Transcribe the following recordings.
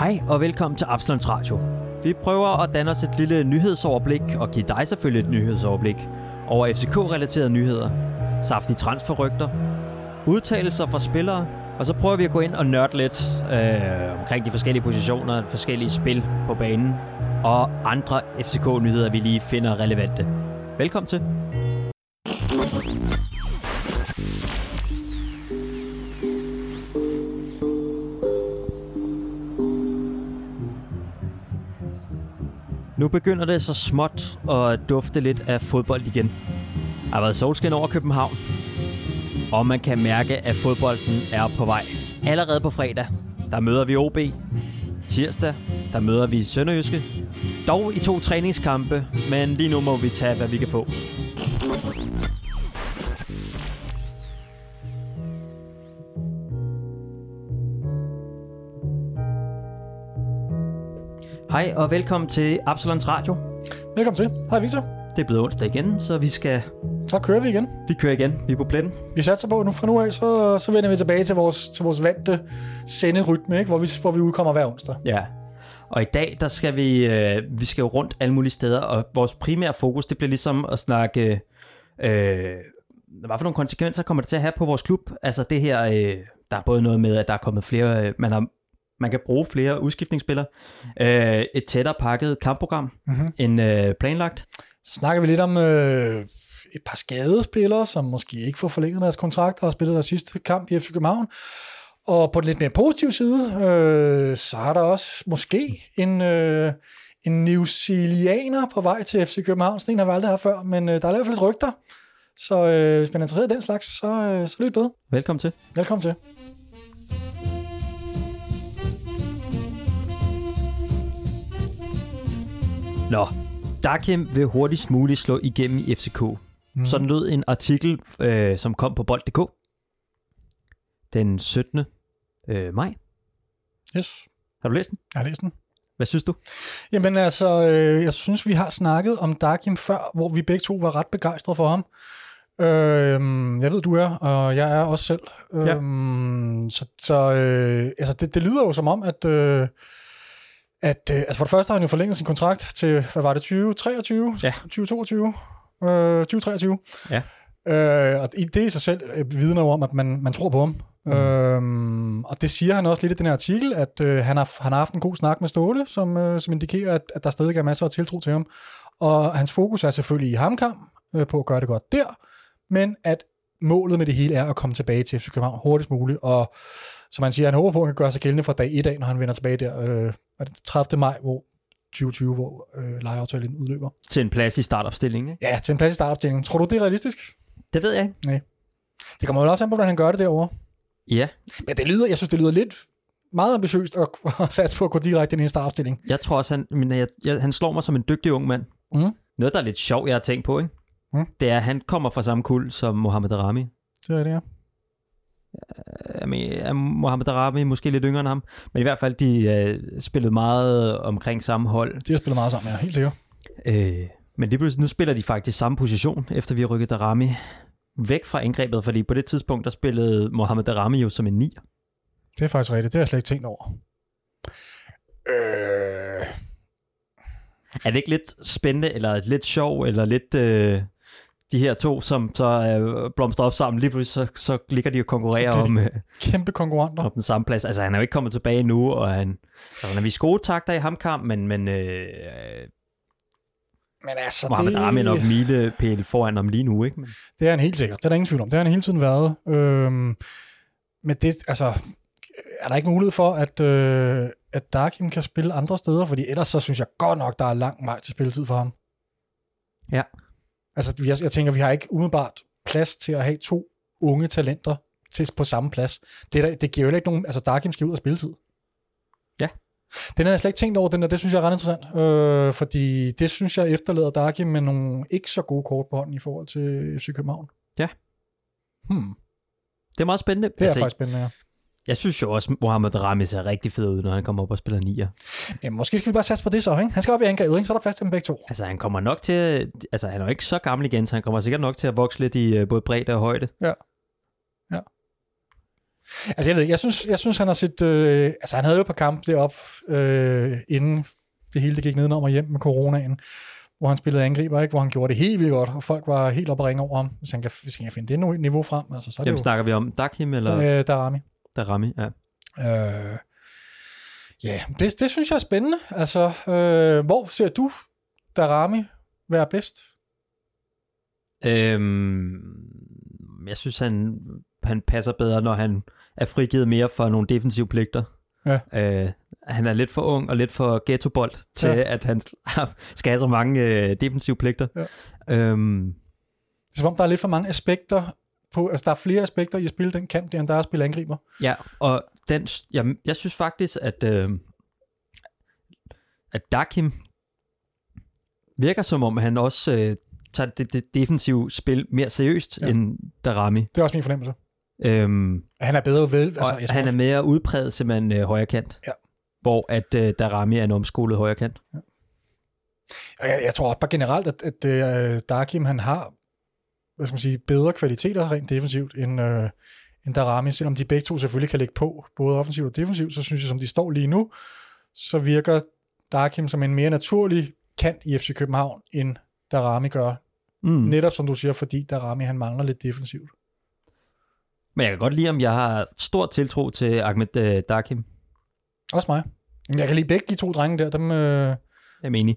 Hej og velkommen til Absalons Radio. Vi prøver at danne os et lille nyhedsoverblik og give dig selvfølgelig et nyhedsoverblik over FCK-relaterede nyheder, saftige transferrygter, udtalelser fra spillere, og så prøver vi at gå ind og nørde lidt øh, omkring de forskellige positioner, forskellige spil på banen og andre FCK-nyheder, vi lige finder relevante. Velkommen til. Nu begynder det så småt at dufte lidt af fodbold igen. Der har været solskin over København, og man kan mærke, at fodbolden er på vej. Allerede på fredag, der møder vi OB. Tirsdag, der møder vi Sønderjyske. Dog i to træningskampe, men lige nu må vi tage, hvad vi kan få. Hej og velkommen til Absalons Radio. Velkommen til. Hej Victor. Det er blevet onsdag igen, så vi skal... Så kører vi igen. Vi kører igen. Vi er på pletten. Vi satser på, nu fra nu af, så, så vender vi tilbage til vores, til vores vante senderytme, ikke? Hvor, vi, hvor vi udkommer hver onsdag. Ja. Og i dag, der skal vi, øh, vi skal jo rundt alle mulige steder, og vores primære fokus, det bliver ligesom at snakke, øh, hvad for nogle konsekvenser kommer det til at have på vores klub? Altså det her, øh, der er både noget med, at der er kommet flere, øh, man har man kan bruge flere udskiftningsspillere, øh, et tættere pakket kampprogram mm-hmm. end øh, planlagt. Så snakker vi lidt om øh, et par skadede spillere, som måske ikke får forlænget deres kontrakter og har spillet deres sidste kamp i FC København. Og på den lidt mere positive side, øh, så har der også måske en, øh, en New Zealander på vej til FC København. Sådan en har vi aldrig haft før, men øh, der er i hvert fald lidt rygter. Så øh, hvis man er interesseret i den slags, så, øh, så lyt med. Velkommen til. Velkommen til. Nå, Dakim vil hurtigst muligt slå igennem i FCK. Mm. Sådan lød en artikel, øh, som kom på bold.dk den 17. Øh, maj. Yes. Har du læst den? Jeg har læst den. Hvad synes du? Jamen altså, øh, jeg synes, vi har snakket om Dakim før, hvor vi begge to var ret begejstrede for ham. Øh, jeg ved, du er, og jeg er også selv. Ja. Øh, så så øh, altså, det, det lyder jo som om, at... Øh, at øh, altså for det første har han jo forlænget sin kontrakt til, hvad var det, 2023? Ja. 2022? Øh, 2023. Ja. Øh, og det i sig selv øh, vidner jo om, at man, man tror på ham. Mm. Øhm, og det siger han også lidt i den her artikel, at øh, han, har, han har haft en god snak med Ståle, som, øh, som indikerer, at, at der stadig er masser af tiltro til ham. Og hans fokus er selvfølgelig i hamkamp, øh, på at gøre det godt der, men at målet med det hele er at komme tilbage til FC København hurtigst muligt, og som man siger, han håber på, at han kan gøre sig gældende fra dag 1 af, når han vender tilbage der, øh, er det 30. maj, hvor 2020, hvor øh, lejeaftalen udløber. Til en plads i startopstillingen, ikke? Ja, til en plads i startopstillingen. Tror du, det er realistisk? Det ved jeg ikke. Nej. Det kommer jo også an på, hvordan han gør det derovre. Ja. Men det lyder, jeg synes, det lyder lidt meget ambitiøst at, at satse på at gå direkte ind i en startopstilling. Jeg tror også, han, men jeg, jeg, han slår mig som en dygtig ung mand. Mm. Noget, der er lidt sjovt, jeg har tænkt på, ikke? Mm. Det er, at han kommer fra samme kul som Mohamed Rami. Det er det, ja. Jeg mener, Mohamed Arabi måske lidt yngre end ham, men i hvert fald, de øh, spillede meget omkring samme hold. De har spillet meget sammen, ja, helt sikkert. Øh, men lige pludselig, nu spiller de faktisk samme position, efter vi har rykket Darami væk fra angrebet, fordi på det tidspunkt, der spillede Mohamed Darami jo som en ni. Det er faktisk rigtigt, det har jeg slet ikke tænkt over. Øh... Er det ikke lidt spændende, eller lidt sjov, eller lidt... Øh, de her to, som så øh, blomstrer op sammen, lige pludselig så, så ligger de og konkurrerer om, øh, Kæmpe konkurrenter. om den samme plads. Altså, han er jo ikke kommet tilbage nu, og han, altså, han er vist gode takter i hamkamp, men, men øh, Men altså, Mohamed det, er nok milepæl foran ham lige nu, ikke? Men, det er han helt sikkert. Det er der ingen tvivl om. Det har han hele tiden været. Øhm, men det, altså, er der ikke mulighed for, at, øh, at Darkim kan spille andre steder? Fordi ellers så synes jeg godt nok, der er lang vej til spilletid for ham. Ja. Altså, jeg, jeg tænker, vi har ikke umiddelbart plads til at have to unge talenter til, på samme plads. Det, der, det giver jo ikke nogen... Altså, Darkim skal ud af spilletid. Ja. Den har jeg slet ikke tænkt over, den der. Det synes jeg er ret interessant. Øh, fordi det synes jeg efterlader Darkim med nogle ikke så gode kort på hånden i forhold til FC København. Ja. Hmm. det er meget spændende. Det er altså, faktisk spændende, ja. Jeg synes jo også, Mohamed Rami ser rigtig fed ud, når han kommer op og spiller nier. Jamen, måske skal vi bare satse på det så, ikke? Han skal op i angrebet, ikke? Så er der plads til dem begge to. Altså, han kommer nok til... Altså, han er jo ikke så gammel igen, så han kommer sikkert nok til at vokse lidt i uh, både bredde og højde. Ja. Ja. Altså jeg ved jeg synes, jeg synes han har set, øh, altså han havde jo et par kampe deroppe, øh, inden det hele det gik nedenom og hjem med coronaen, hvor han spillede angriber, ikke? hvor han gjorde det helt vildt godt, og folk var helt oppe og ringe over ham, hvis han kan, hvis han kan finde det niveau frem. Altså, så er Hvem det snakker vi om? Dakim eller jo øh, Darami. Darami? Ja. Øh, ja, det, det synes jeg er spændende. Altså, øh, hvor ser du Darami være bedst? Øhm, jeg synes, han, han passer bedre, når han er frigivet mere for nogle defensive pligter. Ja. Øh, han er lidt for ung og lidt for ghettobold til, Ja. at han skal have så mange øh, defensive pligter. Ja. Øhm, Det er som om, der er lidt for mange aspekter på, altså der er flere aspekter i at spille den kant, end der er at spille angriber. ja, og den, jeg, jeg synes faktisk, at, øh, at Dakim virker som om, han også øh, tager det, det defensive spil mere seriøst Ja. ja. end Darami. Det er også min fornemmelse. Øhm, han er bedre ved, altså, og jeg han er mere udpræget simpelthen øh, højre kant. Ja. Hvor at øh, Darami er en omskolet højre kant. Og Jeg, jeg tror også bare generelt, at, at uh, Darkim, han har hvad skal man sige, bedre kvaliteter rent defensivt end, uh, end Darami. Selvom de begge to selvfølgelig kan lægge på, både offensivt og defensivt, så synes jeg, som de står lige nu, så virker Darkim som en mere naturlig kant i FC København, end Darami gør. Mm. Netop som du siger, fordi Darami han mangler lidt defensivt. Men jeg kan godt lide, om jeg har stor tiltro til Ahmed øh, Dakim. Også mig. Jamen, jeg kan lide begge de to drenge der. Dem, øh, Jeg er enig.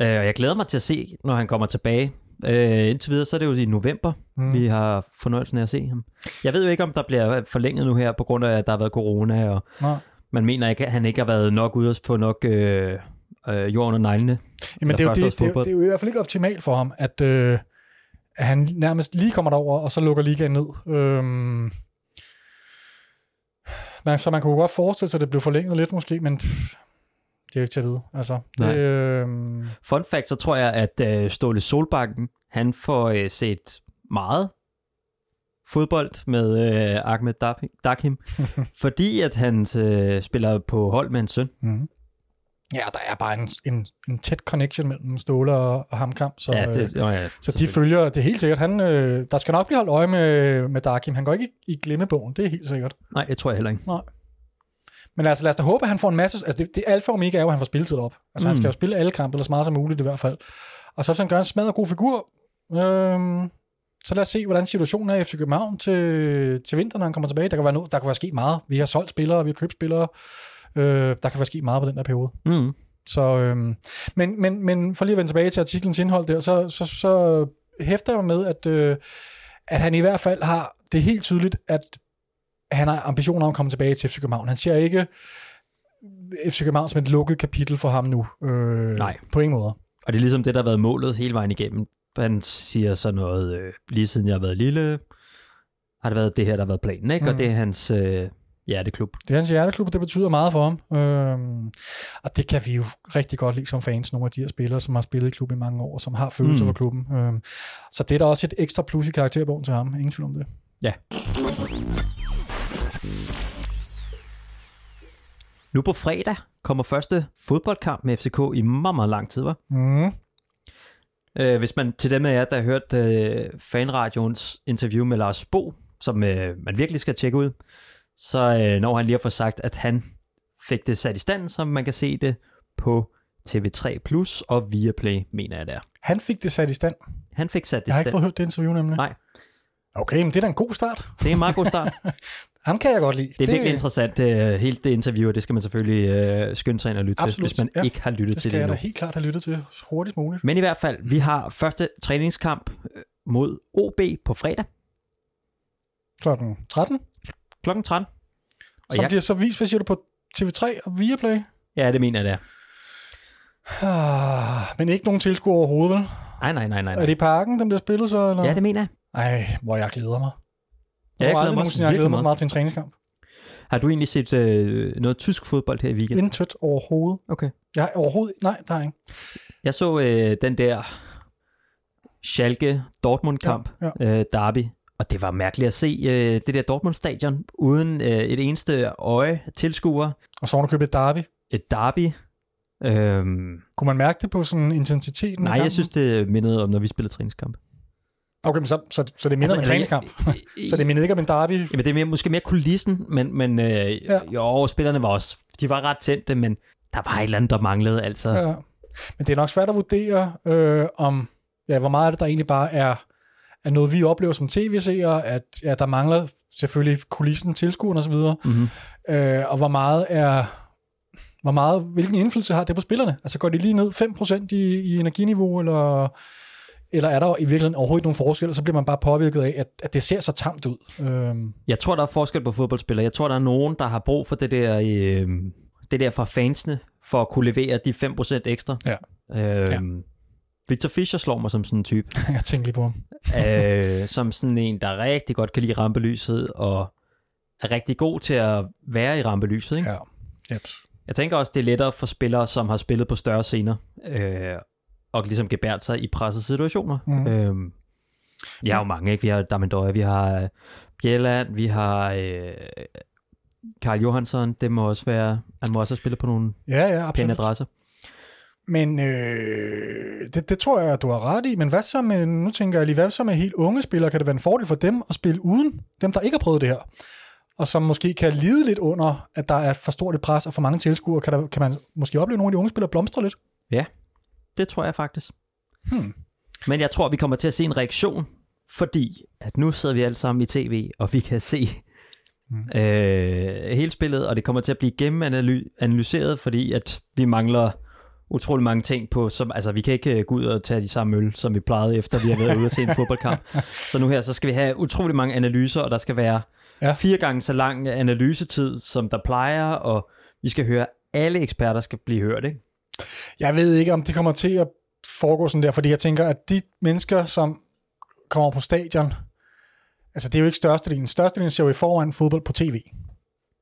Øh, og jeg glæder mig til at se, når han kommer tilbage. Øh, indtil videre, så er det jo i november, mm. vi har fornøjelsen af at se ham. Jeg ved jo ikke, om der bliver forlænget nu her, på grund af, at der har været corona, og Nå. man mener ikke, at han ikke har været nok ude at få nok øh, øh, jorden og neglene. Jamen, det er, jo det, det, er, det er jo i hvert fald ikke optimalt for ham, at, øh, at han nærmest lige kommer derover og så lukker ligaen ned. Øhm, man, så man kunne godt forestille sig, at det blev forlænget lidt måske, men pff, det er jo ikke til at vide. Altså, Nej. øhm, Fun fact, så tror jeg, at øh, Ståle Solbakken, han får øh, set meget fodbold med øh, Ahmed Dak- Dakim, fordi at han øh, spiller på hold med en søn. mm. Ja, der er bare en, en, en tæt connection mellem Ståle og, og Hamkamp, så, ja, øh, det, oh, ja, så de følger, det er helt sikkert, han, øh, der skal nok blive holdt øje med, med Darkim. Han går ikke i, i glemmebogen, det er helt sikkert. Nej, det tror jeg heller ikke. Men altså lad os da håbe, at han får en masse... Altså det, det alfa og omega er jo, at han får spilletid op. Altså mm. han Mm. skal jo spille alle kampe, eller så meget som muligt i hvert fald. Og så hvis han gør en smadret god figur, øhm, så lad os se, hvordan situationen er i FC København til, til vinter, når han kommer tilbage. Der kan, være no, der kan være sket meget. Vi har solgt spillere, vi har købt spillere. Øh, der kan være sket meget på den der periode. Mm. Så, øhm, men, men, men for lige at vende tilbage til artiklens indhold der, så, så, så hæfter jeg mig med, at, øh, at han i hvert fald har, det er helt tydeligt, at han har ambitioner om at komme tilbage til FC København. Han ser ikke FC København som et lukket kapitel for ham nu. Øh, Nej. På ingen måde. Og det er ligesom det, der har været målet hele vejen igennem. Han siger så noget, øh, lige siden jeg har været lille, har det været det her, der har været planen, ikke? Mm. Og det er hans øh, hjerteklub. Det er hans hjerteklub, og det betyder meget for ham. Øhm, og det kan vi jo rigtig godt lide som fans, nogle af de her spillere, som har spillet i klubben i mange år, som har følelser Mm. for klubben. Øhm, så det er da også et ekstra plus i karakterbogen til ham. Ingen tvivl om det. Nu på fredag kommer første fodboldkamp med FCK i meget, meget lang tid, var. Mm. Øh, hvis man til dem af jer, der har hørt øh, fanradions interview med Lars Bo, som øh, man virkelig skal tjekke ud, så øh, når han lige har fået sagt, at han fik det sat i stand, så man kan se det på TV3 Plus og Viaplay, mener jeg der. Han fik det sat i stand. Han fik sat det Jeg har i ikke stand. fået hørt det interview nemlig. Nej, Okay, men det er da en god start. det er en meget god start. Ham kan jeg godt lide. Det er virkelig interessant, uh, helt det interview, og det skal man selvfølgelig uh, skynde sig ind og lytte Absolut, til, hvis man ja. ikke har lyttet Det til skal det jeg da helt klart have lyttet til hurtigst muligt. Men i hvert fald, vi har første træningskamp øh, mod OB på fredag Klokken 13. kl. 13. Og Som jeg, bliver så vist, hvad siger du, på TV3 og Viaplay? ja, det mener jeg, det er. Ah, men ikke nogen tilskuer overhovedet, vel? Nej, nej, nej, nej. Er nej. det i parken, den bliver spillet så? Eller? Ja, det mener jeg. Ej, hvor jeg glæder mig. Jeg, jeg tror aldrig nogensinde, jeg har glædet mig så meget. til en træningskamp. Har du egentlig set øh, noget tysk fodbold her i weekenden? Intet overhovedet. Okay. Jeg har overhovedet... Nej, der er ikke. Jeg så øh, den der Schalke Dortmund-kamp, Ja, ja, Øh, derby, og det var mærkeligt at se øh, det der Dortmund-stadion uden øh, et eneste øje tilskuer. Og så har du købt et derby. Et derby. Øhm, Kunne man mærke det på sådan intensiteten? nej, jeg synes, det mindede om, når vi spillede træningskamp. Okay, men så, så, så det minder altså, om en træningskamp. så det minder ikke om en derby. Jamen, det er mere, måske mere kulissen, men, men øh, ja. jo, spillerne var også, de var ret tændte, men der var et eller andet, der manglede, altså. Ja. Men det er nok svært at vurdere, øh, om, ja, hvor meget af det, der egentlig bare er, er noget, vi oplever som tv-seere, at ja, der mangler selvfølgelig kulissen, tilskueren osv., mm-hmm. øh, og hvor meget er, hvor meget, hvilken indflydelse har det på spillerne? Altså går de lige ned 5% i, i energiniveau, eller eller er der i virkeligheden overhovedet nogen forskel, så bliver man bare påvirket af, at, at det ser så tamt ud? Øhm. Jeg tror, der er forskel på fodboldspillere. Jeg tror, der er nogen, der har brug for det der, øh, det der fra fansene, for at kunne levere de 5% ekstra. Ja. Øhm, ja. Victor Fischer slår mig som sådan en type. jeg tænker lige på ham. øh, som sådan en, der rigtig godt kan lide rampelyset, og er rigtig god til at være i rampelyset. Ikke? Ja. Yep. Jeg tænker også, det er lettere for spillere, som har spillet på større scener, øh, og ligesom gebært sig i pressede situationer. Mm. Øhm, vi har jo mange, ikke? Vi har Damendøje, vi har øh, Bjelland, vi har øh, Karl Johansson, det må også være, han må også have spillet på nogle ja, ja, pæne adresser. Men øh, det, det tror jeg, du har ret i, men hvad så med, nu tænker jeg lige, hvad så med helt unge spillere? Kan det være en fordel for dem at spille uden dem, der ikke har prøvet det her? Og som måske kan lide lidt under, at der er for stort et pres og for mange tilskuere. Kan, der, kan man måske opleve, nogle af de unge spillere blomstre lidt? Ja, det tror jeg faktisk. Hmm. Men jeg tror, vi kommer til at se en reaktion, fordi at nu sidder vi alle sammen i tv, og vi kan se hmm. øh, hele spillet, og det kommer til at blive gennemanalyseret, fordi at vi mangler utrolig mange ting på, som, altså vi kan ikke øh, gå ud og tage de samme øl, som vi plejede efter, vi har været ude og se en fodboldkamp. Så nu her, så skal vi have utrolig mange analyser, og der skal være ja. fire gange så lang analysetid, som der plejer, og vi skal høre, alle eksperter skal blive hørt, ikke? Jeg ved ikke, om det kommer til at foregå sådan der, fordi jeg tænker, at de mennesker, som kommer på stadion, altså det er jo ikke størstedelen. Størstedelen ser jo i forvejen fodbold på tv.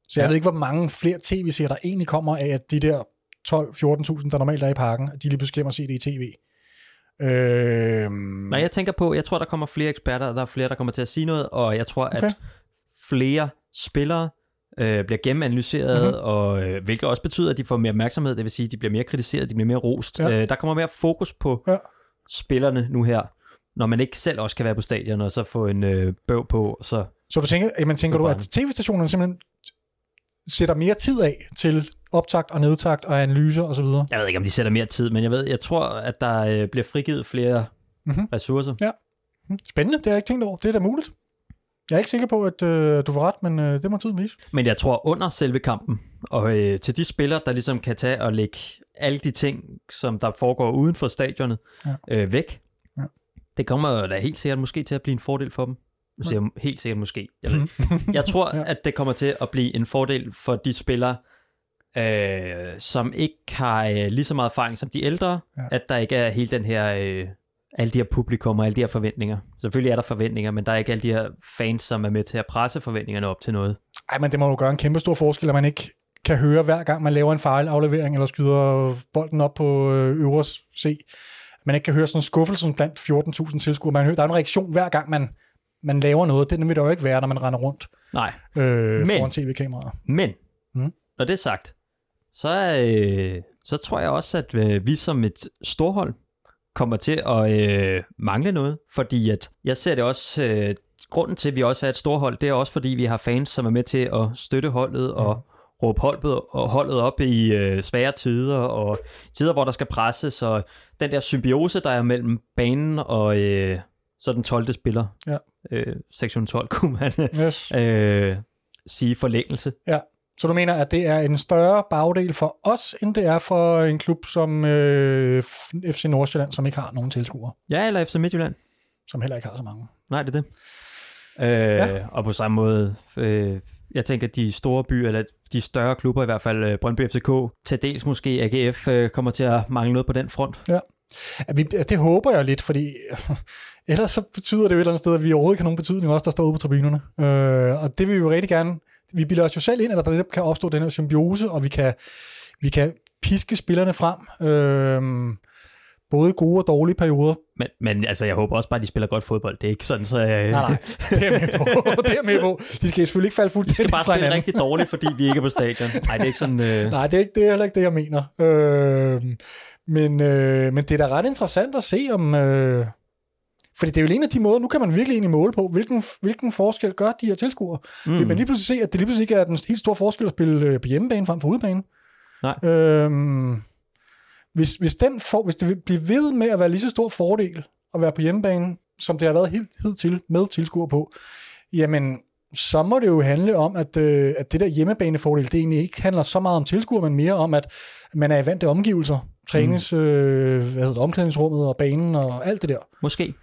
Så jeg ja. ved ikke, hvor mange flere tv-serier, der egentlig kommer af, at de der 12-14.000, der normalt er i parken, de lige pludselig at se det i tv. Øh... Nej, jeg tænker på, jeg tror, der kommer flere eksperter, der er flere, der kommer til at sige noget, og jeg tror, okay. at flere spillere øh, bliver gennemanalyseret, mm-hmm. og, øh, hvilket også betyder, at de får mere opmærksomhed, det vil sige, at de bliver mere kritiseret, de bliver mere rost. Ja. Øh, der kommer mere fokus på ja. spillerne nu her, når man ikke selv også kan være på stadion, og så få en øh, bøv på. Så, så du tænker, jamen, tænker du, at tv-stationerne simpelthen sætter mere tid af til optakt og nedtakt og analyser osv.? Jeg ved ikke, om de sætter mere tid, men jeg ved, jeg tror, at der øh, bliver frigivet flere mm-hmm. ressourcer. Ja. Mhm. Spændende, det har jeg ikke tænkt over. Det er da muligt. Jeg er ikke sikker på, at øh, du får ret, men øh, det må tiden vise. Men jeg tror under selve kampen, og øh, til de spillere, der ligesom kan tage og lægge alle de ting, som der foregår uden for stadionet, ja. øh, væk, ja. det kommer da helt sikkert måske til at blive en fordel for dem. Nu siger jeg helt sikkert måske. Jeg, ved. jeg tror, ja. at det kommer til at blive en fordel for de spillere, øh, som ikke har øh, lige så meget erfaring som de ældre, ja. at der ikke er hele den her... Øh, alle de her publikum og alle de her forventninger. Selvfølgelig er der forventninger, men der er ikke alle de her fans, som er med til at presse forventningerne op til noget. Ej, men det må jo gøre en kæmpe stor forskel, at man ikke kan høre hver gang, man laver en fejlaflevering eller skyder bolden op på øh, øvre C. Man ikke kan høre sådan en skuffelse blandt 14.000 tilskuere. Man hører, der er en reaktion hver gang, man, man laver noget. Det vil der jo ikke være, når man render rundt Nej. Øh, men, foran tv-kameraer. Men, mm. når det er sagt, så, øh, så tror jeg også, at øh, vi som et storhold, kommer til at øh, mangle noget, fordi at jeg ser det også, øh, grunden til, at vi også er et storhold, det er også fordi, vi har fans, som er med til at støtte holdet og mm. råbe holdet, og holdet op i øh, svære tider, og tider, hvor der skal presses, og den der symbiose, der er mellem banen og øh, så den 12. spiller, ja. øh, sektion 12, kunne man yes. øh, sige forlængelse. Ja. Så du mener, at det er en større bagdel for os, end det er for en klub som øh, FC Nordsjælland, som ikke har nogen tilskuere? Ja, eller FC Midtjylland. Som heller ikke har så mange. Nej, det er det. Øh, ja. Og på samme måde, øh, jeg tænker, at de store byer, eller de større klubber i hvert fald, øh, Brøndby FCK, til dels måske AGF, øh, kommer til at mangle noget på den front. Ja. Ja, vi, altså, det håber jeg lidt, fordi ellers så betyder det jo et eller andet sted, at vi overhovedet ikke har nogen betydning, også der står ude på tribunerne. Øh, og det vil vi jo rigtig gerne vi bilder os jo selv ind, at der netop kan opstå den her symbiose, og vi kan, vi kan piske spillerne frem. Øh, både gode og dårlige perioder. Men, men altså, jeg håber også bare, at de spiller godt fodbold. Det er ikke sådan, så... Øh... Nej, nej, det er med på. det er med på. De skal selvfølgelig ikke falde fuldstændig De skal bare spille rigtig dårligt, fordi vi ikke er på stadion. Nej, det er ikke sådan... Øh... Nej, det er, ikke, det er heller ikke det, jeg mener. Øh, men, øh, men det er da ret interessant at se, om... Øh, Fordi det er jo en af de måder, nu kan man virkelig egentlig måle på, hvilken, hvilken forskel gør de her tilskuere. Mm. Vil man lige pludselig se, at det lige pludselig ikke er den helt store forskel at spille øh, på hjemmebane frem for udebane. Nej. Øhm, hvis, hvis, den for, hvis det vil blive ved med at være lige så stor fordel at være på hjemmebane, som det har været helt hidtil med tilskuer på, jamen, så må det jo handle om, at, øh, at det der hjemmebanefordel, det egentlig ikke handler så meget om tilskuer, men mere om, at man er i vante omgivelser. Trænings, mm. øh, hvad hedder det, omklædningsrummet og banen og alt det der. Måske.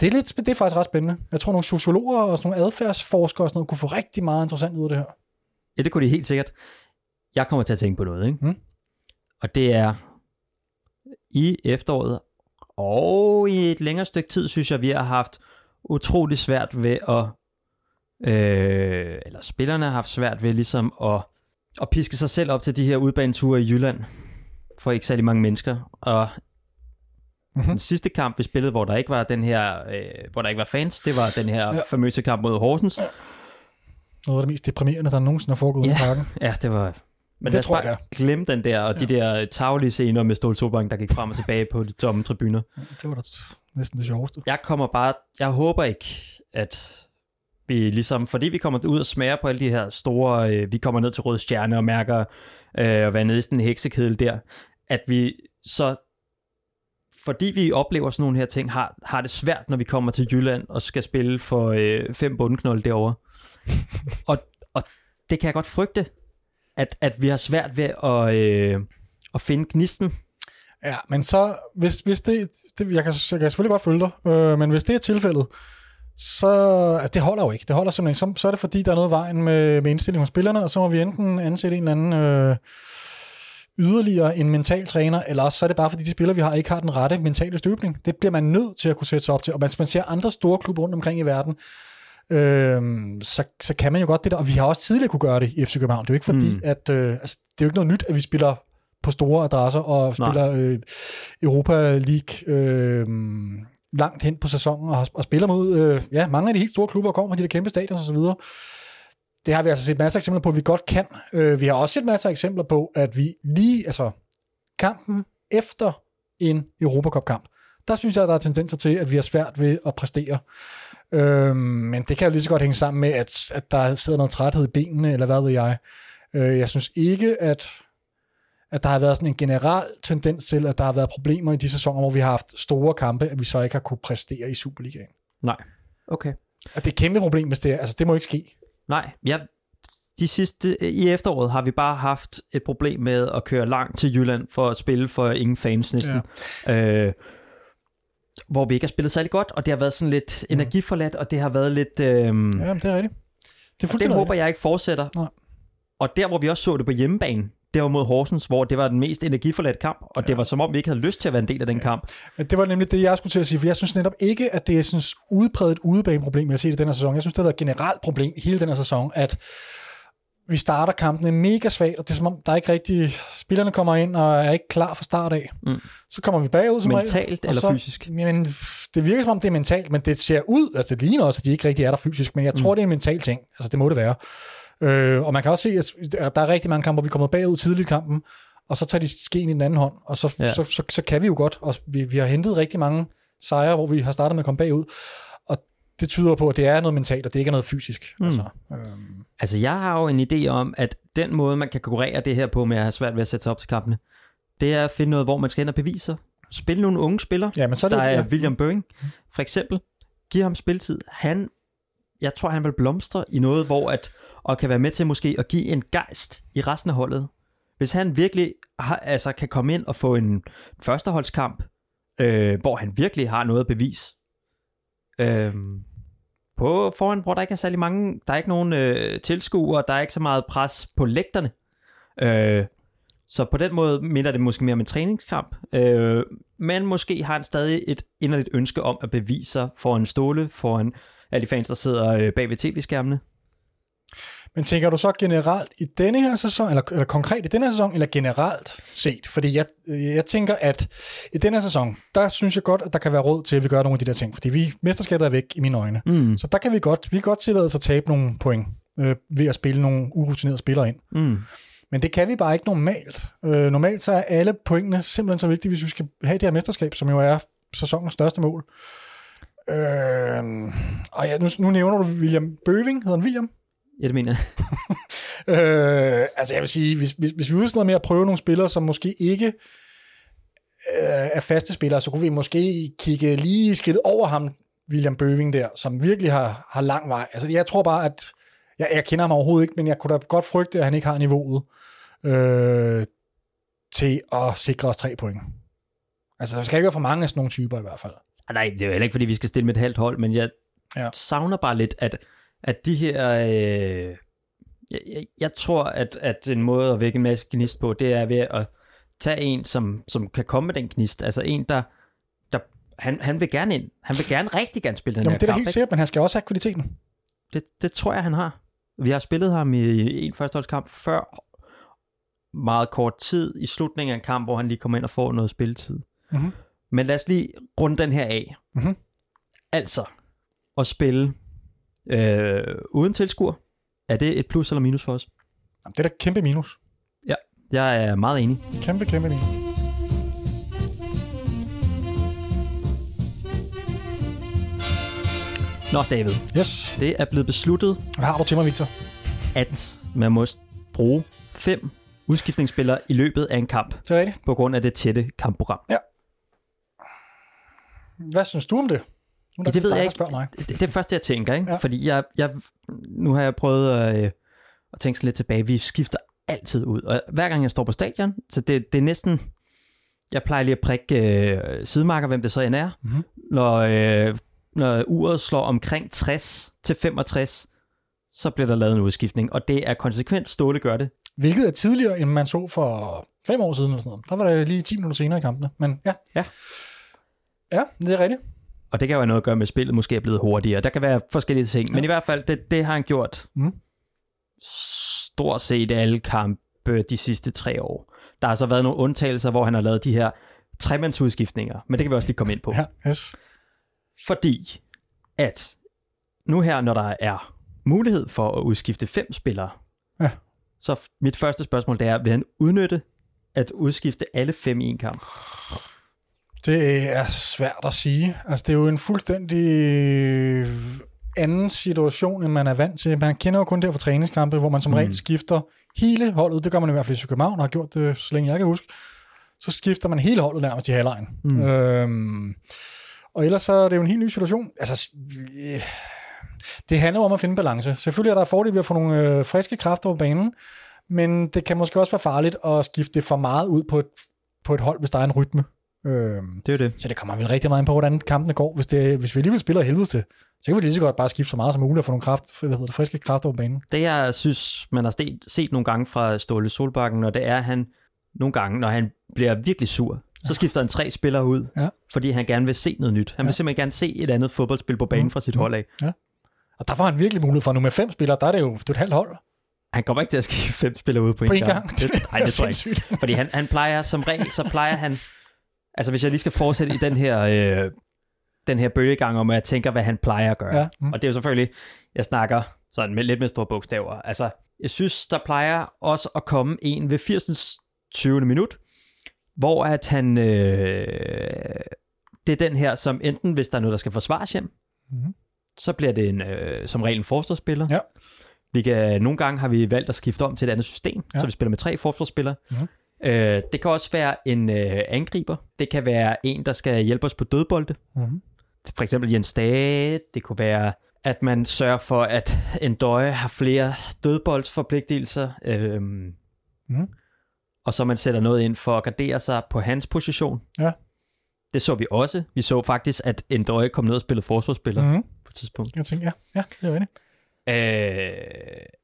Det er, lidt, det er faktisk ret spændende. Jeg tror, nogle sociologer og sådan nogle adfærdsforskere og sådan noget, kunne få rigtig meget interessant ud af det her. Ja, det kunne de helt sikkert. Jeg kommer til at tænke på noget, ikke? Mm. Og det er i efteråret og i et længere stykke tid, synes jeg, vi har haft utrolig svært ved at øh, eller spillerne har haft svært ved ligesom at, at piske sig selv op til de her udbaneture i Jylland for ikke særlig mange mennesker. Og Mm-hmm. den sidste kamp, vi spillede, hvor der ikke var den her, øh, hvor der ikke var fans, det var den her Ja. ja. famøse kamp mod Horsens. Noget af det mest deprimerende, der nogensinde har foregået Ja. i parken. Ja, det var... Men Det lad os tror jeg, bare glemme den der, og de der taglige scener med Ståle Solbakken, der gik frem og tilbage på de tomme tribuner. Det var da næsten det sjoveste. Jeg kommer bare, jeg håber ikke, at vi ligesom, fordi vi kommer ud og smager på alle de her store, øh, vi kommer ned til Røde Stjerne og mærker øh, at være nede i sådan en heksekedel der, at vi så, fordi vi oplever sådan nogle her ting, har, har det svært, når vi kommer til Jylland og skal spille for øh, fem bundknolde derovre. og, og det kan jeg godt frygte, at, at vi har svært ved at, øh, at finde gnisten. Ja, men så, hvis, hvis det, det jeg, kan, jeg kan selvfølgelig godt følge dig, øh, men hvis det er tilfældet, så, altså det holder jo ikke. Det holder simpelthen ikke. Så, så er det fordi, der er noget vejen med, med indstilling hos spillerne, og så må vi enten ansætte en eller anden øh, yderligere en mental træner, eller også så er det bare fordi, de spillere, vi har, ikke har den rette mentale støbning. Det bliver man nødt til at kunne sætte sig op til. Og hvis man ser andre store klubber rundt omkring i verden, øh, så, så kan man jo godt det der. Og vi har også tidligere kunne gøre det i FC København. Det er jo ikke fordi, mm. At... Øh, altså, det er jo ikke noget nyt, at vi spiller på store adresser og Nej. spiller øh, Europa League øh, langt hen på sæsonen og, og spiller mod øh, ja, mange af de helt store klubber og kommer fra de der kæmpe stadions og så videre. Det har vi altså set masser af eksempler på, at vi godt kan. Øh, vi har også set masser af eksempler på, at vi lige, altså kampen efter en Europacup-kamp, der synes jeg, at der er tendenser til, at vi har svært ved at præstere. Øh, men det kan jo lige så godt hænge sammen med, at, at der sidder noget træthed i benene, eller hvad ved jeg. Øh, jeg synes ikke, at at der har været sådan en generel tendens til, at der har været problemer i de sæsoner, hvor vi har haft store kampe, at vi så ikke har kunne præstere i Superligaen. Nej. Okay. Og det er et kæmpe problem, hvis det er. Altså, det må ikke ske. Nej, jeg, de sidste, i efteråret har vi bare haft et problem med at køre langt til Jylland for at spille for ingen fans næsten. Ja. Øh, hvor vi ikke har spillet særlig godt, og det har været sådan lidt energiforladt, og det har været lidt... Øh, Ja, det er rigtigt. Det er det håber jeg ikke fortsætter. Nej. Og der, hvor vi også så det på hjemmebane, det var mod Horsens, hvor det var den mest energiforladt kamp, og ja. det var som om, vi ikke havde lyst til at være en del af den kamp. Men det var nemlig det, jeg skulle til at sige, for jeg synes netop ikke, at det er sådan udbredt udebaneproblem, jeg ser det i den her sæson. Jeg synes, det har været et generelt problem hele den her sæson, at vi starter kampene mega svagt, og det er som om, der er ikke rigtig... Spillerne kommer ind og er ikke klar fra start af. Mm. Så kommer vi bagud som regel, Mentalt og eller så, fysisk? Men det virker som om, det er mentalt, men det ser ud, altså det ligner også, at de ikke rigtig er der fysisk, men jeg tror, Mm. det er en mental ting. Altså det må det være. Øh, og man kan også se, at der er rigtig mange kampe, hvor vi kommer bagud tidligt i kampen, og så tager de skeen i den anden hånd, og så, ja. Ja. så, så, så kan vi jo godt, og vi, vi har hentet rigtig mange sejre, hvor vi har startet med at komme bagud, og det tyder på, at det er noget mentalt, og det ikke er noget fysisk. Mm. Altså, øhm, Altså, jeg har jo en idé om, at den måde, man kan konkurrere det her på med at have svært ved at sætte sig op til kampene, det er at finde noget, hvor man skal hen og bevise sig. Spille nogle unge spillere. ja, men så er det Der jo er det, William Bøing, for eksempel. Giv ham spiltid. Han, jeg tror, han vil blomstre i noget, hvor at, og kan være med til måske at give en gejst i resten af holdet. Hvis han virkelig har, altså, kan komme ind og få en førsteholdskamp, øh, hvor han virkelig har noget at bevise. Øh, på foran, hvor der ikke er særlig mange, der er ikke nogen øh, tilskuere, der er ikke så meget pres på lægterne. Øh, så på den måde minder det måske mere om en træningskamp. Øh, men måske har han stadig et inderligt ønske om at bevise sig for en ståle, foran alle de fans, der sidder øh, bag ved tv-skærmene. Men tænker du så generelt i denne her sæson, eller, eller konkret i denne her sæson, eller generelt set? Fordi jeg, jeg tænker, at i denne her sæson, der synes jeg godt, at der kan være råd til, at vi gør nogle af de der ting. Fordi vi, mesterskabet er væk i mine øjne. Mm. Så der kan vi godt, vi kan godt tillade os at tabe nogle point øh, ved at spille nogle urutinerede spillere ind. Mm. Men det kan vi bare ikke normalt. Øh, normalt så er alle pointene simpelthen så vigtige, hvis vi skal have det her mesterskab, som jo er sæsonens største mål. Øh, og ja, nu, nu nævner du William Bøving, hedder han William? Ja, det mener jeg. Øh, altså jeg vil sige, hvis, hvis, hvis vi er noget med at prøve nogle spillere, som måske ikke øh, er faste spillere, så kunne vi måske kigge lige skridtet over ham, William Bøving der, som virkelig har, har lang vej. Altså jeg tror bare, at jeg, jeg kender ham overhovedet ikke, men jeg kunne da godt frygte, at han ikke har niveauet øh, til at sikre os tre point. Altså der skal ikke være for mange af sådan nogle typer i hvert fald. Ah, Nej, det er jo heller ikke, fordi vi skal stille med et halvt hold, men jeg ja. savner bare lidt, at, at de her... Øh, jeg, jeg, tror, at, at en måde at vække en masse gnist på, det er ved at tage en, som, som kan komme med den gnist. Altså en, der... der han, han vil gerne ind. Han vil gerne rigtig gerne spille den Jamen, her det er da kamp. helt ikke? sikkert, men han skal også have kvaliteten. Det, det tror jeg, han har. Vi har spillet ham i en førsteholdskamp før meget kort tid i slutningen af en kamp, hvor han lige kommer ind og får noget spilletid. Mhm. Men lad os lige runde den her af. Mhm. Altså, at spille øh, uden tilskuer, er det et plus eller minus for os? Jamen, det er da kæmpe minus. Jeg er meget enig. Kæmpe, kæmpe minus. Nå, David, Yes. det er blevet besluttet, Hvad har du til mig, Victor? at man må bruge fem udskiftningsspillere i løbet af en kamp, Det er rigtigt. på grund af det tætte kampprogram. Hvad synes du om det? Nu Ja, det ved jeg ikke. mig. Det, det er det første, jeg tænker, ikke? Ja. Fordi jeg, jeg, nu har jeg prøvet øh, at tænke sådan lidt tilbage. Vi skifter altid ud. Og hver gang jeg står på stadion, så det, det er næsten... Jeg plejer lige at prikke øh, sidemarker, hvem det så end er. Mhm. Når, øh, når uret slår omkring 60 til 65, så bliver der lavet en udskiftning. Og det er konsekvent. Ståle gør det. Hvilket er tidligere, end man så for fem år siden eller sådan noget. Der var det lige 10 minutter senere i kampene. Men ja. Ja. Ja, det er rigtigt. Og det kan jo have noget at gøre med, at spillet måske er blevet hurtigere. Der kan være forskellige ting. Ja. Men i hvert fald, det, det har han gjort Mm. stort set alle kampe de sidste tre år. Der har så været nogle undtagelser, hvor han har lavet de her tremandsudskiftninger. Men det kan vi også lige komme ind på. Ja, yes. Fordi at nu her, når der er mulighed for at udskifte fem spillere, Ja. så mit første spørgsmål det er, vil han udnytte at udskifte alle fem i en kamp? Det er svært at sige. Altså, det er jo en fuldstændig anden situation, end man er vant til. Man kender jo kun det fra træningskampe, hvor man som Mm. regel skifter hele holdet. Det gør man i hvert fald i København, og har gjort det, så længe jeg kan huske. Så skifter man hele holdet nærmest i halvlejen. Mm. Øhm, og ellers så er det jo en helt ny situation. Altså, øh, det handler jo om at finde balance. Selvfølgelig er der fordel ved at få nogle øh, friske kræfter på banen, men det kan måske også være farligt at skifte for meget ud på et, på et hold, hvis der er en rytme. Øhm, Det er det. så det kommer vel rigtig meget ind på, hvordan kampene går. Hvis, det, hvis vi alligevel spiller helvede til, så kan vi lige så godt bare skifte så meget som muligt og få nogle kraft, hvad hedder det, friske kræfter på banen. Det jeg synes, man har set, set nogle gange fra Ståle Solbakken, når det er, at han nogle gange, når han bliver virkelig sur, så skifter han tre spillere ud, Ja. fordi han gerne vil se noget nyt. Han vil Ja. simpelthen gerne se et andet fodboldspil på banen Mm. fra sit hold af. Og der får han virkelig mulighed for nu med fem spillere, der er det jo det er et halvt hold Han kommer ikke til at skifte fem spillere ud på på en gang. Det, nej, det tror jeg ikke. sindssygt. Fordi han, han plejer, som regel, så plejer han... Altså, hvis jeg lige skal fortsætte i den her, øh, den her bølgegang om, at jeg tænker, hvad han plejer at gøre. Ja, mm. Og det er jo selvfølgelig, jeg snakker sådan med lidt med store bogstaver. Altså, jeg synes, der plejer også at komme en ved 80. 20. minut, hvor at han... Øh, det er den her, som enten, hvis der er noget, der skal forsvares hjem, Mhm. så bliver det en, øh, som regel en forsvarsspiller. Ja. Vi kan, nogle gange har vi valgt at skifte om til et andet system, Ja. så vi spiller med tre forsvarsspillere. Mhm. Øh, det kan også være en øh, angriber. Det kan være en, der skal hjælpe os på dødbolde. Mm-hmm. For eksempel Jens Dage. Det kunne være, at man sørger for, at en døje har flere dødboldsforpligtelser. Øhm, Mhm. Og så man sætter noget ind for at gardere sig på hans position. Ja. Det så vi også. Vi så faktisk, at en døje kom ned og spillede forsvarsspiller mm. Mm-hmm. på et tidspunkt. Jeg tænker, ja, ja, det er rigtigt. Øh,